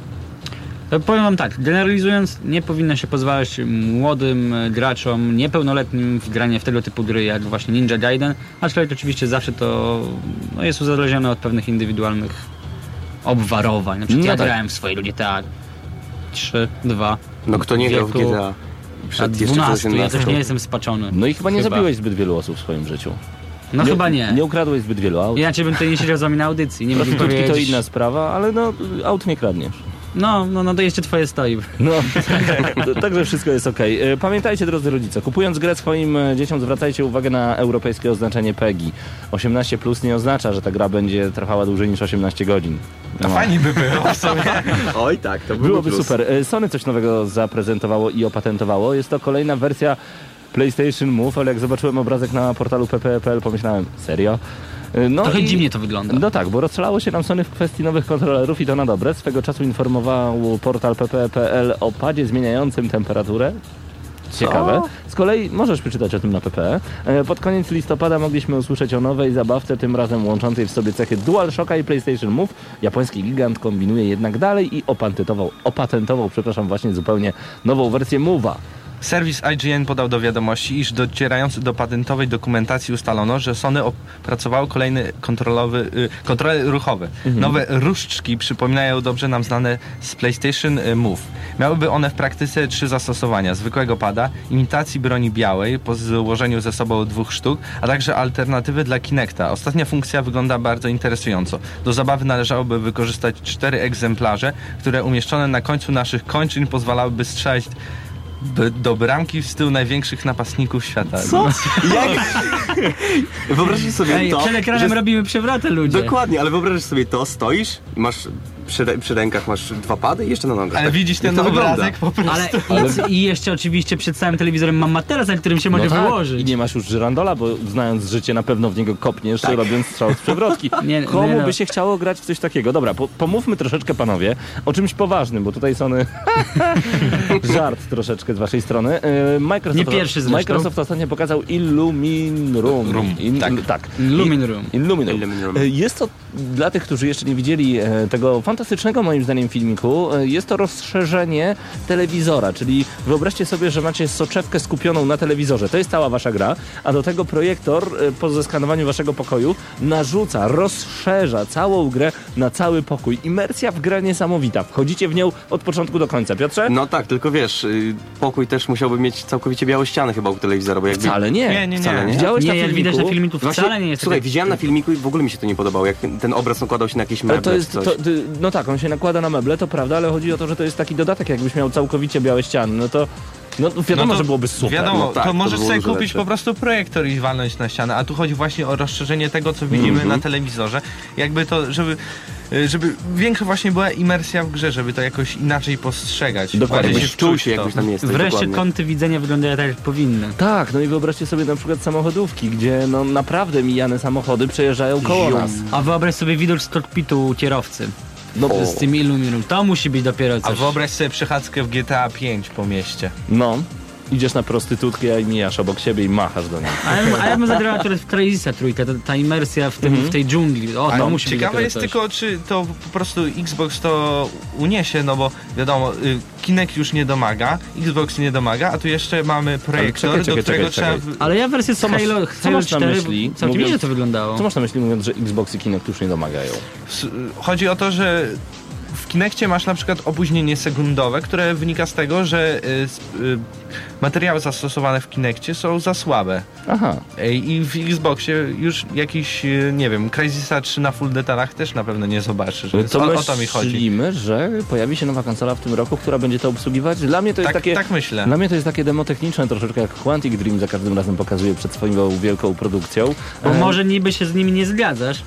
To powiem wam tak, generalizując, nie powinno się pozwalać młodym e, graczom, niepełnoletnim w granie w tego typu gry jak właśnie Ninja Gaiden, aczkolwiek oczywiście zawsze to no, jest uzależnione od pewnych indywidualnych obwarowań. Na przykład No ja tak. grałem w swojej GTA 3, 2, No kto nie grał w GTA przed jeszcze 12, ja 18. też nie jestem spaczony. No i chyba nie Chyba. zabiłeś zbyt wielu osób w swoim życiu. No chyba nie. Nie ukradłeś zbyt wielu aut. Ja cię bym tutaj nie siedział z wami na audycji, nie Prostytutki to inna sprawa, ale no aut nie kradniesz. No, no, no to jeszcze twoje stoi. No, także wszystko jest ok. Pamiętajcie, drodzy rodzice, kupując grę swoim e, dzieciom zwracajcie uwagę na europejskie oznaczenie PEGI. 18 plus nie oznacza, że ta gra będzie trwała dłużej niż 18 godzin. To fajnie by było w sumie. Oj tak, to byłby Byłoby plus. super. E, Sony coś nowego zaprezentowało i opatentowało. Jest to kolejna wersja PlayStation Move, ale jak zobaczyłem obrazek na portalu pp.pl pomyślałem, serio? E, No Trochę i- dziwnie to wygląda. No tak, bo rozstrzelało się nam Sony w kwestii nowych kontrolerów i to na dobre. Swego czasu informował portal pp.pl o padzie zmieniającym temperaturę. Ciekawe. Z kolei możesz przeczytać o tym na PPE. E, Pod koniec listopada mogliśmy usłyszeć o nowej zabawce, tym razem łączącej w sobie cechy DualShocka i PlayStation Move. Japoński gigant kombinuje jednak dalej i opatentował, opatentował przepraszam, właśnie zupełnie nową wersję Move'a. Serwis IGN podał do wiadomości, iż docierając do patentowej dokumentacji ustalono, że Sony opracowało kolejny kontrolowy, y, kontroler ruchowy. Nowe różdżki przypominają dobrze nam znane z PlayStation y, Move. Miałyby one w praktyce trzy zastosowania. Zwykłego pada, imitacji broni białej po złożeniu ze sobą dwóch sztuk, a także alternatywy dla Kinecta. Ostatnia funkcja wygląda bardzo interesująco. Do zabawy należałoby wykorzystać cztery egzemplarze, które umieszczone na końcu naszych kończyn pozwalałyby strzelać do bramki w stylu największych napastników świata. Co? Jak? Wyobraźcie sobie Ej, to. przed ekranem że- robimy przewroty ludzie. Dokładnie, ale wyobraź sobie to, stoisz, masz przy, przy rękach masz dwa pady i jeszcze na nogach. Ale Tak- widzisz ten obrazek po prostu. Ale i, i jeszcze oczywiście przed całym telewizorem mam materac, na którym się może No tak, wyłożyć. I nie masz już żyrandola, bo znając życie na pewno w niego kopniesz, robiąc strzał z przewrotki. Nie, Komu nie no. by się chciało grać w coś takiego? Dobra, po, pomówmy troszeczkę panowie o czymś poważnym, bo tutaj Sony żart troszeczkę z waszej strony. E, Microsoft, Nie pierwszy zresztą. Microsoft ostatnio pokazał Illumin Room. Room, tak. tak. Lumin Room. Illumin Room. Illumin Room. E, Jest to dla tych, którzy jeszcze nie widzieli e, tego fantastycznego moim zdaniem filmiku. E, Jest to rozszerzenie telewizora, czyli wyobraźcie sobie, że macie soczewkę skupioną na telewizorze. To jest cała wasza gra, a do tego projektor e, po zeskanowaniu waszego pokoju narzuca, rozszerza całą grę na cały pokój. Imersja w grę niesamowita. Wchodzicie w nią od początku do końca. Piotrze? No tak, tylko wiesz, y, pokój też musiałby mieć całkowicie białe ściany chyba u telewizora, bo jakby... Wcale nie. Nie, nie, nie. Wcale nie. Widziałeś Nie, na filmiku? widać na filmiku Właśnie, wcale nie jest Słuchaj, widziałem na filmiku i w ogóle mi się to nie podobało, jak ten obraz nakładał się na jakieś meble to jest, to, no tak, on się nakłada na meble, to prawda, ale chodzi o to, że to jest taki dodatek, jakbyś miał całkowicie białe ściany, no to no to wiadomo, No to że byłoby super. Wiadomo, No tak, to to możesz było sobie kupić lepsze. po prostu projektor i walnąć na ścianę, a tu chodzi właśnie o rozszerzenie tego, co widzimy Mhm. na telewizorze. Jakby to, żeby, y, żeby większa właśnie była imersja w grze, żeby to jakoś inaczej postrzegać. Dokładnie. Czuł wczuć się, w to. jakbyś tam jesteś, Wreszcie dokładnie. kąty widzenia wyglądają tak, jak powinny. Tak, no i wyobraźcie sobie na przykład samochodówki, gdzie no naprawdę mijane samochody przejeżdżają koło Zium. nas. A wyobraź sobie widok z kokpitu kierowcy. No, Z tym iluminą. To musi być dopiero A coś. wyobraź sobie przechadzkę w GTA 5 po mieście. no, idziesz na prostytutkę i mijasz obok siebie i machasz do niej. A ja, bym- a ja bym zagrał akurat w Crysisa trójkę, ta, ta imersja w, tym, Mhm. w tej dżungli. O, to musi być ciekawe jest coś. tylko, czy to po prostu Xbox to uniesie, no bo wiadomo, y, Kinect już nie domaga, Xbox nie domaga, a tu jeszcze mamy projektor, czekaj, czekaj, do którego czekaj, trzeba... w- Ale ja wersję Co masz- Halo, co masz na 4 myśli, całkiem mówiąc- to wyglądało. Co masz na myśli mówiąc, że Xbox i Kinect już nie domagają? S- Chodzi o to, że w Kinekcie masz na przykład opóźnienie sekundowe, które wynika z tego, że y, y, materiały zastosowane w Kinekcie są za słabe. Aha, Ej, I w Xboxie już jakiś, y, nie wiem, Crysisa 3 na full detalach też na pewno nie zobaczysz. Więc to o, o to mi chodzi. myślimy, że pojawi się nowa konsola w tym roku, która będzie to obsługiwać. Dla mnie to jest Tak, takie... tak myślę. Dla mnie to jest takie demo techniczne troszeczkę jak Quantic Dream za każdym razem pokazuje przed swoją wielką produkcją. Bo E, może niby się z nimi nie zgadzasz.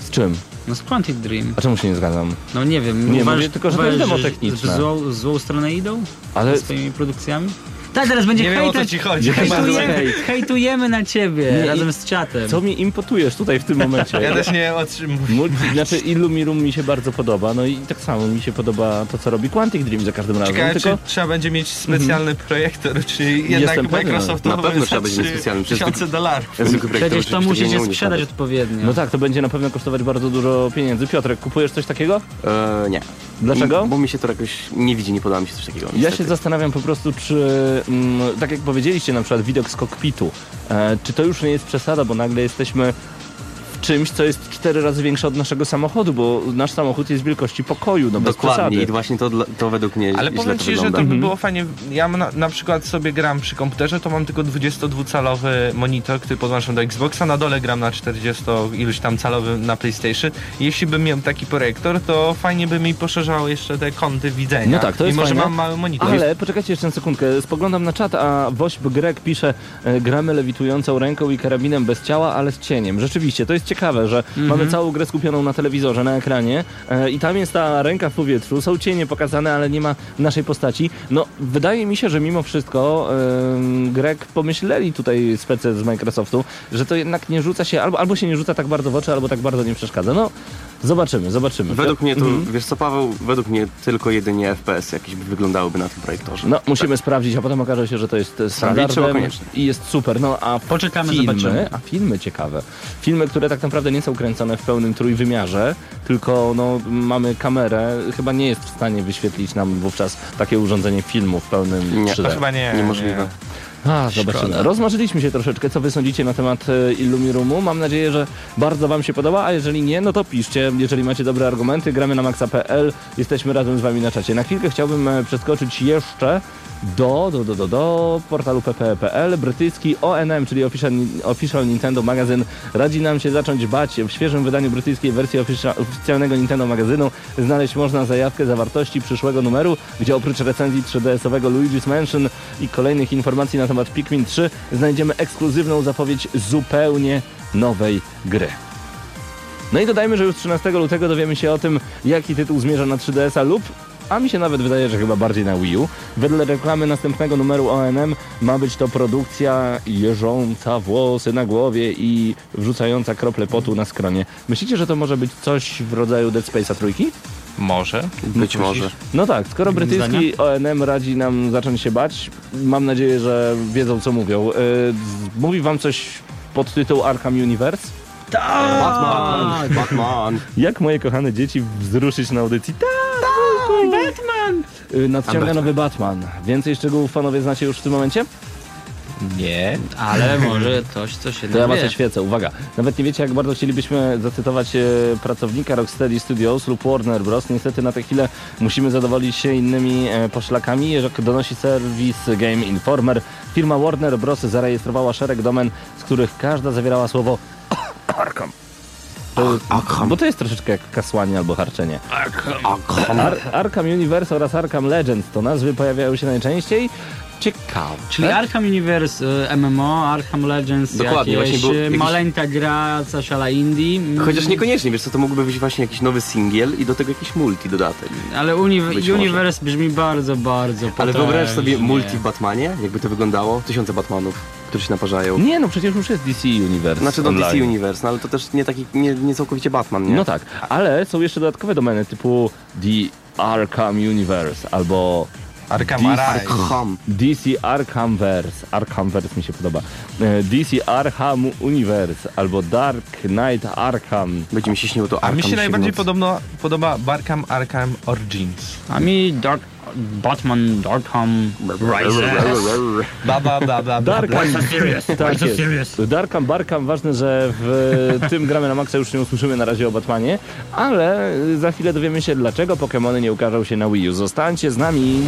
Z czym? No z Quantic Dream. A czemu się nie zgadzam? No nie wiem. Nie, uważasz- mówię tylko, że to jest demo techniczne. Złą, złą stronę idą? Ale Ze swoimi produkcjami? Tak, teraz będzie Nie wiem o co ci chodzi. Hejtujemy, Hejt. hejtujemy na ciebie Nie, razem i- z czatem. co mi impotujesz tutaj w tym momencie? Ja też nie otrzymuję. Multi, znaczy Illumirum mi się bardzo podoba, no i tak samo mi się podoba to, co robi Quantic Dream za każdym razem. Ciekawe, tylko... czy trzeba będzie mieć specjalny projektor, czy jednak Jestem pewien. Microsoftowy Na pewno trzeba będzie mieć specjalny. Tysiące dolarów. Przecież to oczywiście musi nie się uniesie sprzedać odpowiednio. No tak, to będzie na pewno kosztować bardzo dużo pieniędzy. Piotrek, kupujesz coś takiego? E, nie. Dlaczego? Bo mi się to jakoś nie widzi, nie podoba mi się coś takiego. Ja niestety. się zastanawiam po prostu, czy mm, tak jak powiedzieliście, na przykład widok z kokpitu, e, czy to już nie jest przesada, bo nagle jesteśmy czymś, co jest cztery razy większe od naszego samochodu, bo nasz samochód jest wielkości pokoju, no bez Dokładnie i właśnie to, to według mnie Ale źle powiem to ci, że to by Mhm. było fajnie. Ja na, na przykład sobie gram przy komputerze, to mam tylko 22-calowy monitor, który podłączam do Xboxa. Na dole gram na 40 iluś tam calowym na PlayStation. Jeśli bym miał taki projektor, to fajnie by mi poszerzało jeszcze te kąty widzenia. No tak, to jest Mimo, że fajne. mam mały monitor. Ale poczekajcie jeszcze na sekundkę. Spoglądam na czat, a Wośb Grek pisze e, gramy lewitującą ręką i karabinem bez ciała, ale z cieniem. Rzeczywiście, to jest ciekawe, że mamy całą grę skupioną na telewizorze, na ekranie e, i tam jest ta ręka w powietrzu, są cienie pokazane, ale nie ma naszej postaci. No, wydaje mi się, że mimo wszystko e, Grek pomyśleli tutaj spece z Microsoftu, że to jednak nie rzuca się, albo, albo się nie rzuca tak bardzo w oczy, albo tak bardzo nie przeszkadza. No, zobaczymy, zobaczymy. Według mnie to, Mhm. wiesz co Paweł, według mnie tylko jedynie FPS jakieś by wyglądałyby na tym projektorze. No, musimy sprawdzić, a potem okaże się, że to jest standardem i jest super. No, a Poczekamy, filmy, zobaczymy. a filmy ciekawe. Filmy, które tak naprawdę nie są kręcone w pełnym trójwymiarze, tylko no, mamy kamerę, chyba nie jest w stanie wyświetlić nam wówczas takie urządzenie filmu w pełnym Nie, 3D. To chyba nie. Niemożliwe. A, zobaczymy. Rozmarzyliśmy się troszeczkę, co wy sądzicie na temat e, Illumirumu. Mam nadzieję, że bardzo wam się podoba, a jeżeli nie, no to piszcie. Jeżeli macie dobre argumenty, gramy na maxa.pl, jesteśmy razem z wami na czacie. Na chwilkę chciałbym e, przeskoczyć jeszcze do, do, do, do, do portalu pp.pl. Brytyjski ONM, czyli Official, Official Nintendo Magazyn, radzi nam się zacząć bać. W świeżym wydaniu brytyjskiej wersji oficjalnego Nintendo magazynu znaleźć można zajawkę zawartości przyszłego numeru, gdzie oprócz recenzji 3DS-owego Luigi's Mansion i kolejnych informacji na temat Pikmin 3 znajdziemy ekskluzywną zapowiedź zupełnie nowej gry. No i dodajmy, że już 13 lutego dowiemy się o tym, jaki tytuł zmierza na 3DS-a lub a mi się nawet wydaje, że chyba bardziej na Wii U. Wedle reklamy następnego numeru ONM ma być to produkcja jeżąca włosy na głowie i wrzucająca krople potu na skronie. Myślicie, że to może być coś w rodzaju Dead Space'a trójki? Może. Być może. No tak, skoro Zdania? brytyjski ONM radzi nam zacząć się bać, mam nadzieję, że wiedzą co mówią. Yy, mówi wam coś pod tytuł Arkham Universe? Batman, Batman. Jak moje kochane dzieci wzruszyć na audycji? Tak! Batman! Y, Nadciąga nowy Batman. Więcej szczegółów panowie znacie już w tym momencie? Nie. Ale może coś, co się To ja was dowie. oświecę, uwaga. Nawet nie wiecie, jak bardzo chcielibyśmy zacytować e, pracownika Rocksteady Studios lub Warner Bros. Niestety na tę chwilę musimy zadowolić się innymi e, poszlakami. Jak donosi serwis Game Informer, firma Warner Bros. zarejestrowała szereg domen, z których każda zawierała słowo Arkham. To, bo to jest troszeczkę jak kasłanie albo harczenie. Ar Arkham Universe oraz Arkham Legends to nazwy pojawiają się najczęściej. Ciekawe. Czyli Arkham Universe, y, MMO, Arkham Legends, Dokładnie, jakieś właśnie, y, jakiś- maleńka gra, coś ala indie. Mm, Chociaż niekoniecznie, wiesz co, to mógłby być właśnie jakiś nowy singiel i do tego jakiś multi dodatek. Ale uni Być może. Universe brzmi bardzo, bardzo Ale potężnie. wyobraź sobie multi w Batmanie, jakby to wyglądało. Tysiące Batmanów, którzy się naparzają. Nie, no przecież już jest DC Universe. Znaczy do DC. Universe, no ale to też nie taki, nie, nie całkowicie Batman, nie? No tak, ale są jeszcze dodatkowe domeny typu The Arkham Universe albo Arkham DC, Arkham. DC Arkhamverse. Arkhamverse mi się podoba. E, DC Arkham Universe albo Dark Knight Arkham. Będzie mi się śniło to A Arkham mi się najbardziej podobno, podoba Barkham Arkham Origins. A mi Dark... Batman, Darkham, Rises. Ba, ba, ba, Darkham, tak jest. Darkham, Barkham, ważne, że w tym gramy na maksa już nie usłyszymy na razie o Batmanie, ale za chwilę dowiemy się, dlaczego Pokémony nie ukażą się na Wii U. Zostańcie z nami.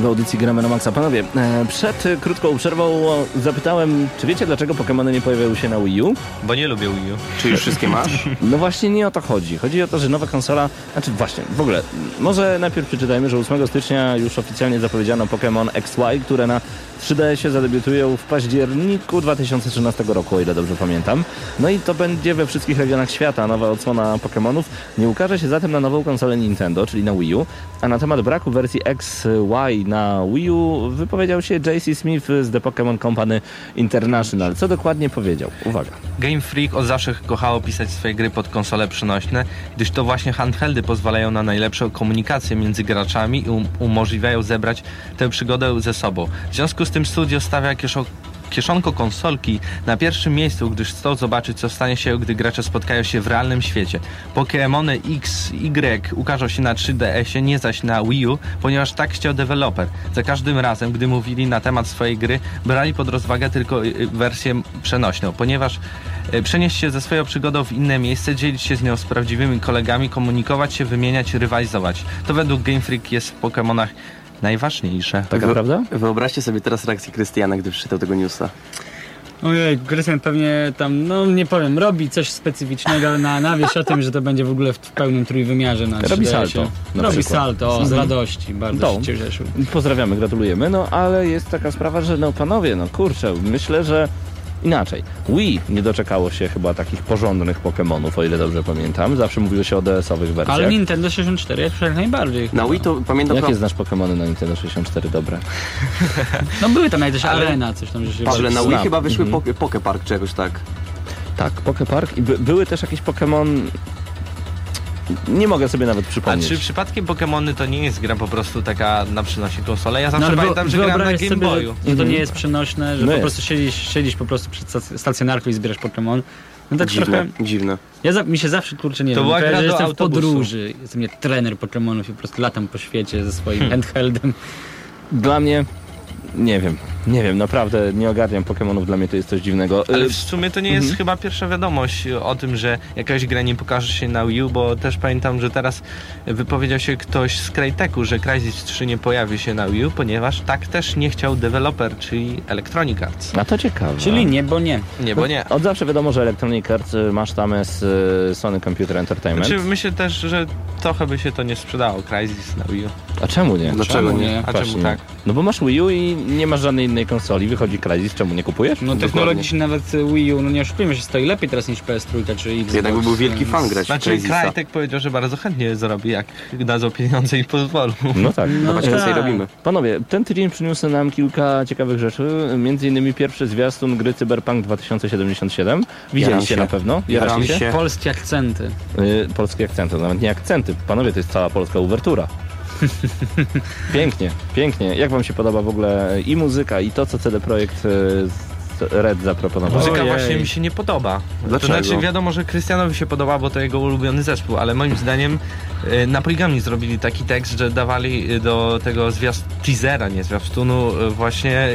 W audycji Gramy na Maxa. Panowie, e, przed krótką przerwą zapytałem, czy wiecie dlaczego Pokémony nie pojawiają się na Wii U? Bo nie lubię Wii U. Czy już wszystkie masz? No właśnie nie o to chodzi. Chodzi o to, że nowa konsola, znaczy właśnie, w ogóle, może najpierw przeczytajmy, że 8 stycznia już oficjalnie zapowiedziano Pokémon XY, które na 3DS-ie zadebiutują w październiku 2013 roku, o ile dobrze pamiętam. No i to będzie we wszystkich regionach świata nowa odsłona Pokémonów. Nie ukaże się zatem na nową konsolę Nintendo, czyli na Wii U, a na temat braku wersji XY Y na Wii U wypowiedział się JC Smith z The Pokémon Company International. Co dokładnie powiedział? Uwaga. Game Freak od zawsze kochało pisać swoje gry pod konsole przenośne, gdyż to właśnie handheldy pozwalają na najlepszą komunikację między graczami i um umożliwiają zebrać tę przygodę ze sobą. W związku z tym studio stawia kieszo kieszonko konsolki na pierwszym miejscu, gdyż chcą zobaczyć, co stanie się, gdy gracze spotkają się w realnym świecie. Pokémony X, Y ukażą się na 3DS-ie, nie zaś na Wii U, ponieważ tak chciał deweloper. Za każdym razem, gdy mówili na temat swojej gry, brali pod rozwagę tylko y, wersję przenośną, ponieważ y, przenieść się ze swoją przygodą w inne miejsce, dzielić się z nią z prawdziwymi kolegami, komunikować się, wymieniać, rywalizować. To według Game Freak jest w Pokémonach najważniejsze. Taka Wy- prawda? Wyobraźcie sobie teraz reakcję Krystiana, gdy przeczytał tego newsa. Ojej, Krystian pewnie tam, no nie powiem, robi coś specyficznego na, na wieś o tym, że to będzie w ogóle w, w pełnym trójwymiarze na Robi 3DS-ie. salto, na Robi przykład. salto, o, z Mhm. radości, bardzo To. się cieszył. Pozdrawiamy, gratulujemy. No ale jest taka sprawa, że no panowie, no kurczę, myślę, że inaczej. Wii nie doczekało się chyba takich porządnych Pokémonów, o ile dobrze pamiętam. Zawsze mówiło się o DS-owych wersjach. Ale Nintendo 64 jak jak najbardziej. Na Wii to pamiętam... Jakie znasz Pokémony na Nintendo 64 dobre? No były tam jakieś Ale- arena, coś tam, że się... Pawle, na Wii Znam. chyba wyszły. Poke, Poke Park czy jakoś tak. Tak, Poké Park i by, były też jakieś Pokémon... Nie mogę sobie nawet A przypomnieć. czy przypadkiem Pokémony to nie jest gra po prostu taka na przynosi konsolę? Ja zawsze ale pamiętam, że grałem na Game sobie, Boyu. Że, że to nie jest przenośne, że No po jest. prostu siedzisz, siedzisz po prostu przed stac- stacjonarką i zbierasz Pokémon. No tak dziwne, trochę... dziwne. Ja za, mi się zawsze, kurczę, nie To wiem, kojarzy, że jestem w autobusu. podróży, jestem nie trener Pokémonów i po prostu latam po świecie ze swoim Hmm. handheldem. Dla mnie... Nie wiem, nie wiem, naprawdę nie ogarniam Pokémonów, dla mnie to jest coś dziwnego. Ale Y, w sumie to nie jest chyba pierwsza wiadomość o tym, że jakaś gra nie pokaże się na Wii U, bo też pamiętam, że teraz wypowiedział się ktoś z Cryteku, że Crysis 3 nie pojawi się na Wii U, ponieważ tak też nie chciał deweloper, czyli Electronic Arts. A to ciekawe. Czyli nie, bo nie. Nie, bo nie. Od zawsze wiadomo, że Electronic Arts y, ma sztamę z y, Sony Computer Entertainment. Znaczy, myślę też, że trochę by się to nie sprzedało, Crysis na Wii U. A czemu nie? Dlaczego Czemu nie? nie? A Właśnie. czemu tak? No bo masz Wii U i nie masz żadnej innej konsoli, wychodzi Crysis, czemu nie kupujesz? No technologicznie nawet Wii U, no nie oszukujmy się, stoi lepiej teraz niż PS3 czy Xbox. Jednak by był wielki więc- fan grać Znaczy, Crysisa. Crytek powiedział, że bardzo chętnie zrobi, jak dadzą pieniądze i pozwolą. No tak. No więcej tak. robimy. Panowie, ten tydzień przyniósł nam kilka ciekawych rzeczy, między innymi pierwszy zwiastun gry Cyberpunk 2077. Widzieliście na pewno? Jaram się? Polskie akcenty. Y, polskie akcenty, nawet nie akcenty. Panowie, to jest cała polska uwertura. Pięknie, pięknie. Jak wam się podoba w ogóle i muzyka, i to, co CD Projekt z- Red zaproponował? Muzyka Ojej. właśnie mi się nie podoba. Dlaczego? To znaczy wiadomo, że Krystianowi się podoba, bo to jego ulubiony zespół, ale moim zdaniem e, na Poligami zrobili taki tekst, że dawali e, do tego zwiast teasera, nie zwiastunu, e, właśnie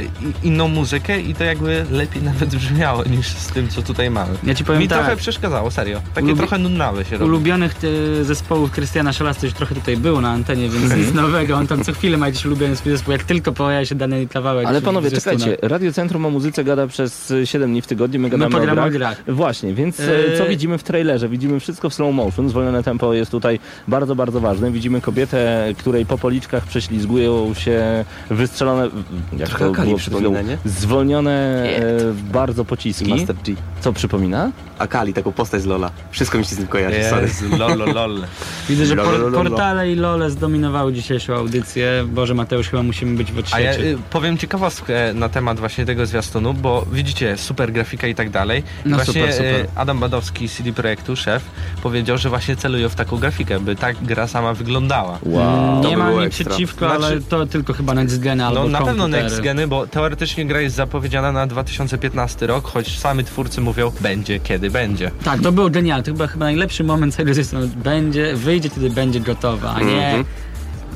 inną muzykę i to jakby lepiej nawet brzmiało niż z tym, co tutaj mamy. Ja ci powiem Mi tak, trochę przeszkadzało, serio. Takie Lubi- trochę nudnawe się robi. ulubionych zespołów Krystiana Szelasty już trochę tutaj było na antenie, więc Mhm. nic nowego. On tam co chwilę ma jakiś ulubiony swój zespół, jak tylko pojawia się dany kawałek. Ale panowie, czekajcie, Radio Centrum o muzyce gada przez y, 7 dni w tygodniu, my gadamy My o o grach. grach. Właśnie, więc Eee. co widzimy w trailerze? Widzimy wszystko w slow motion, zwolnione tempo jest tutaj bardzo, bardzo ważne. Widzimy kobietę, której po policzkach prześlizgują się wystrzelone, jak Trochę to Akali było zwolnione e, bardzo pociski. Master G. Co przypomina? Akali, taką postać z Lola. Wszystko mi się z tym kojarzy, sorry. Jezu, lol, lol, lol. Widzę, że por, portale i lole zdominowały dzisiejszą audycję. Boże Mateusz, chyba musimy być w A ja y, powiem ciekawostkę na temat właśnie tego zwiastunu, bo widzicie, super grafika i tak dalej. I No właśnie super, super. y, Adam Badowski z CD Projektu, szef, powiedział, że właśnie celują w taką grafikę, by tak gra sama wyglądała. Wow. To nie by ma było nic przeciwko, Znaczy- ale to tylko chyba next gen albo No na pewno komputery. next geny, bo teoretycznie gra jest zapowiedziana na 2015 rok, choć sami twórcy mówią, będzie kiedy będzie. Tak, to było genialne. To chyba, chyba najlepszy moment całego systemu. Będzie, wyjdzie, kiedy będzie gotowa, a nie Mhm.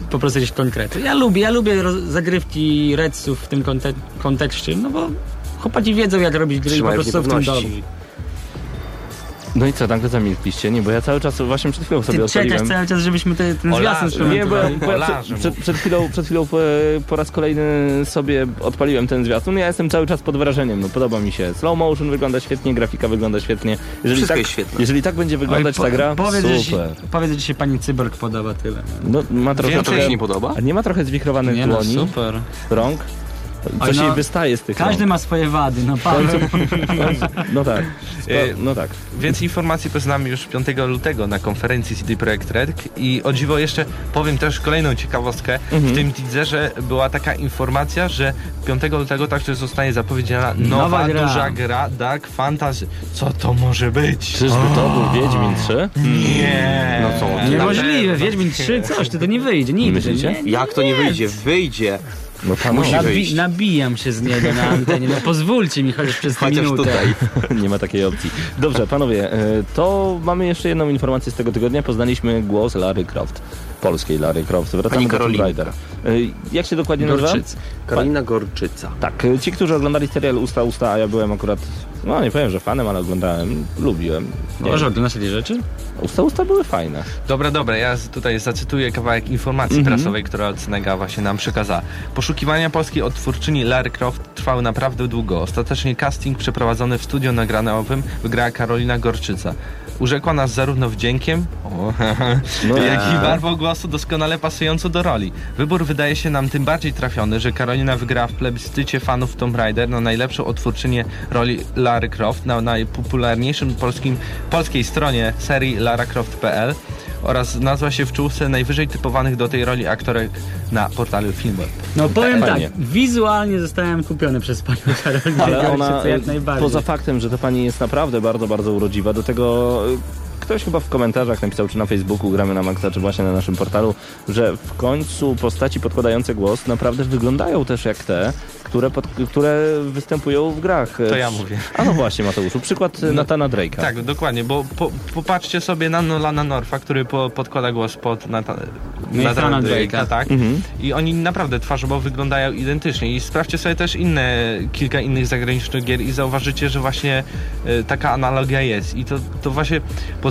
po prostu jakieś konkrety. Ja lubię, ja lubię roz- zagrywki Redsów w tym konte- kontekście, no bo chłopaki wiedzą, jak robić gry i po Trzymają w prostu w tym dobrzy. No i co, nagle zamilkliście? Nie, bo ja cały czas właśnie przed chwilą sobie Ty czekasz cały czas, żebyśmy te, ten zwiastun. Nie, bo, ja- bo ja przed, przed, przed chwilą, przed chwilą po, po raz kolejny sobie odpaliłem ten zwiastun. Ja jestem cały czas pod wrażeniem. No, podoba mi się. Slow motion wygląda świetnie, grafika wygląda świetnie. Jeżeli Wszystko tak, jest świetne. Jeżeli tak będzie wyglądać Oj, ta gra, powiedz, że się, super. powiedz, że się pani Cyborg podoba tyle. No, ma trochę, Wiem, To ci się nie podoba? A nie ma trochę zwichrowanych Nie no, dłoni, super. rąk. Coś Oj, no, jej wystaje z tych Każdy rąk. ma swoje wady, no Paweł. No tak. E, No tak. Więcej informacji poznamy już 5 lutego na konferencji CD Projekt Red i o dziwo jeszcze powiem też kolejną ciekawostkę. W tym teaserze była taka informacja, że 5 lutego także zostanie zapowiedziana nowa, Nowa gra. duża gra Dark Fantasy. Co to może być? Czyżby to był Wiedźmin 3? Nie. No co? Niemożliwe, Wiedźmin 3, coś, ty to nie wyjdzie, nigdy. Myślicie? Nie, Jak to nie wyjdzie? Wyjdzie. No tam Musi musi wyjść. Nabi- nabijam się z niego na antenie, no pozwólcie mi chociaż przez Chociaż minutę. tutaj. Nie ma takiej opcji. Dobrze, panowie, e, to mamy jeszcze jedną informację z tego tygodnia. Poznaliśmy głos Larry Croft. Polskiej Larry Croft. Wracamy Pani do Tomb. E, Jak się dokładnie nazywa? Gorczyc. Karolina Gorczyca. Tak, e, ci, którzy oglądali serial Usta Usta, a ja byłem akurat, no nie powiem, że fanem, ale oglądałem, lubiłem. Nie, Może oglądasz takie rzeczy? Usta Usta były fajne. Dobra, dobra, ja tutaj zacytuję kawałek informacji Mhm. prasowej, która Cynega właśnie nam przekazała. Poszukiwania polskiej odtwórczyni Larry Croft trwały naprawdę długo. Ostatecznie casting przeprowadzony w studio nagranowym wygrała Karolina Gorczyca. Urzekła nas zarówno wdziękiem, o, No jak i tak. barwą głosu doskonale pasującą do roli. Wybór wydaje się nam tym bardziej trafiony, że Karolina wygrała w plebiscycie fanów Tomb Raider na najlepszą odtwórczynię roli Larry Croft na najpopularniejszym polskim, polskiej stronie serii laracroft.pl oraz znalazła się w czołówce najwyżej typowanych do tej roli aktorek na portalu Filmweb. No powiem tak, Fajnie. wizualnie zostałem kupiony przez panią Karolinę Ale ona, najbardziej. poza faktem, że ta pani jest naprawdę bardzo, bardzo urodziwa, do tego e, ktoś chyba w komentarzach napisał, czy na Facebooku gramy na Maxa, czy właśnie na naszym portalu, że w końcu postaci podkładające głos naprawdę wyglądają też jak te, które, pod, które występują w grach. To ja mówię. A no właśnie, Mateuszu, przykład no, Natana Drake'a. Tak, dokładnie, bo po, popatrzcie sobie na Nolana Norfa, który po, podkłada głos pod Natana, Nathana Drake'a, tak? Mhm. I oni naprawdę twarzowo wyglądają identycznie. I sprawdźcie sobie też inne, kilka innych zagranicznych gier i zauważycie, że właśnie e, taka analogia jest. I to, to właśnie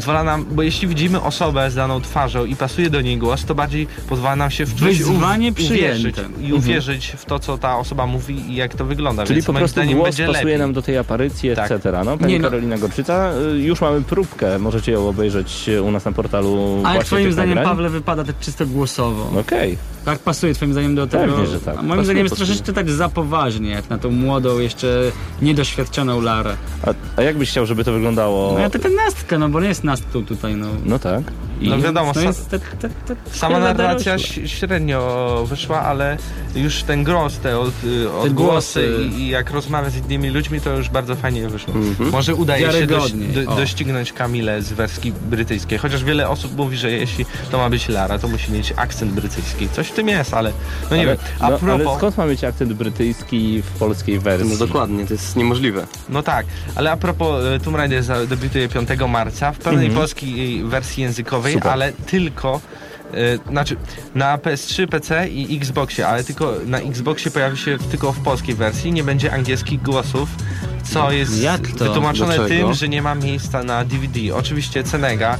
pozwala nam, bo jeśli widzimy osobę z daną twarzą i pasuje do niej głos, to bardziej pozwala nam się w coś Wyzwanie uw- uwierzyć i uwierzyć w to, co ta osoba mówi i jak to wygląda. Czyli Więc po prostu zdaniem głos pasuje lepiej. nam do tej aparycji, Tak. etc. No, pani Nie, no. Karolina Gorczyca, y, już mamy próbkę, możecie ją obejrzeć u nas na portalu A właśnie jak twoim zdaniem, nagrań. Pawle, wypada tak czysto głosowo? Okej. Tak pasuje twoim zdaniem do tego? Pewnie, że tak. A moim Pasuje, zdaniem jest troszeczkę tak za poważnie, jak na tą młodą, jeszcze niedoświadczoną Larę. A, a jak byś chciał, żeby to wyglądało? No ja taka nastka, no bo nie jest nastką tutaj, no. No tak. I No wiadomo, No jest Sama narracja dorosła. średnio wyszła, ale już ten gros, te od, y, odgłosy głosy. i, i jak rozmawia z innymi ludźmi, to już bardzo fajnie wyszło. Mhm. Może udaje się dość, do, doścignąć Kamilę z wersji brytyjskiej, chociaż wiele osób mówi, że jeśli to ma być Lara, to musi mieć akcent brytyjski. Coś tym jest, ale no nie ale, wiem. A no, ale propos, skąd ma mieć akcent brytyjski w polskiej wersji? No dokładnie, to jest niemożliwe. no tak, ale a propos e, Tomb Raider za- debiutuje 5 marca w pełnej Mhm. polskiej wersji językowej, Super. ale tylko e, znaczy na PS3, PC i Xboxie, ale tylko na Xboxie pojawi się tylko w polskiej wersji, nie będzie angielskich głosów, co jest Jak to? wytłumaczone Dlaczego? tym, że nie ma miejsca na DVD. Oczywiście Cenega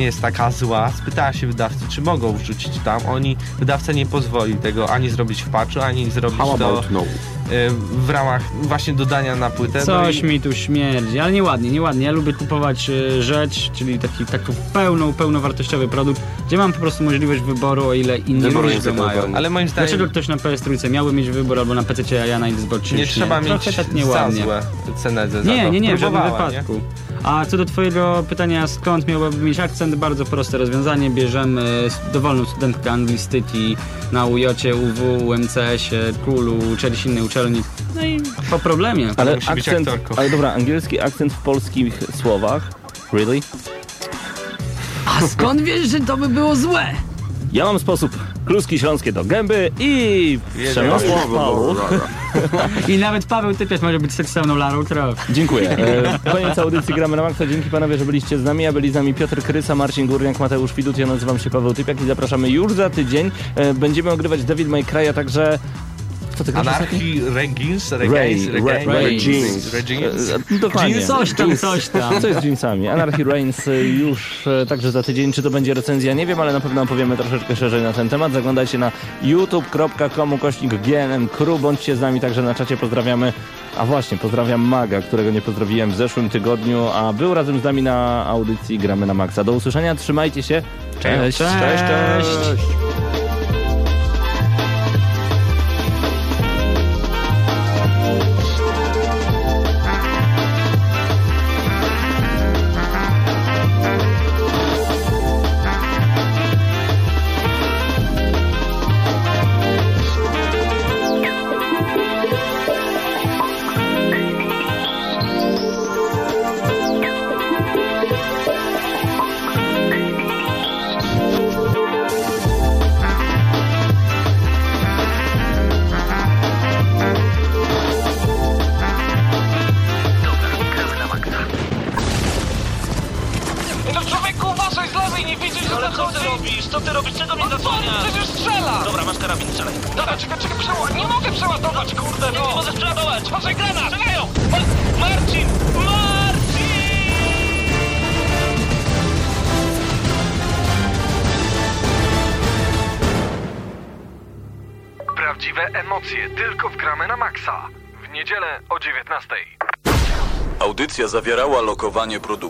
nie jest taka zła. Spytała się wydawcy, czy mogą wrzucić tam. Oni, wydawca nie pozwoli tego ani zrobić w patchu, ani zrobić How to no? e, w ramach właśnie dodania na płytę. No Coś i- mi tu śmierdzi, ale nieładnie, nieładnie. Ja lubię kupować e, rzecz, czyli taki, taki pełną, pełnowartościowy produkt, gdzie mam po prostu możliwość wyboru, o ile inni również go mają. Ale moim zdaniem Dlaczego ktoś na PS3 miałby mieć wybór albo na PC, a ja na Xbox nie trzeba Trochę mieć tak za nieładnie. złe cenę za Nie, to. nie, nie, w żadnym wypadku. A co do twojego pytania, skąd miałby mieć akcent, bardzo proste rozwiązanie. Bierzemy dowolną studentkę anglistyki na UJ, UW, UMCS-ie, KUL-u, czegoś innej uczelni. No i po problemie. Ale akcent, ale dobra, angielski akcent w polskich słowach. Really? A skąd wiesz, że to by było złe? Ja mam sposób. Kluski śląskie do gęby i Przemysław. I nawet Paweł Typiarz może być seksowną Larą Croft. Dziękuję. E, Koniec audycji Gramy na Maxa. Dzięki panowie, że byliście z nami, a byli z nami Piotr Krysa, Marcin Górniak, Mateusz Widut. Ja nazywam się Paweł Typiak i zapraszamy już za tydzień. E, Będziemy ogrywać Devil May Cry, a także... Co ty grasz ostatnio? Anarchii Regins, Regins, Regins, Regins, Jeans. Regins. E, Dokładnie. Coś tam, coś tam. Co jest z jeansami? Anarchy Reigns y, już e, także za tydzień. Czy to będzie recenzja? Nie wiem, ale na pewno opowiemy troszeczkę szerzej na ten temat. Zaglądajcie na youtube.com kośnik GNM Crew. Bądźcie z nami także na czacie. Pozdrawiamy. A właśnie, pozdrawiam Maga, którego nie pozdrowiłem w zeszłym tygodniu, a był razem z nami na audycji Gramy na Maxa. Do usłyszenia, trzymajcie się. Cześć, Cześć, cześć. Niedzielę o 19. Audycja zawierała lokowanie produktu.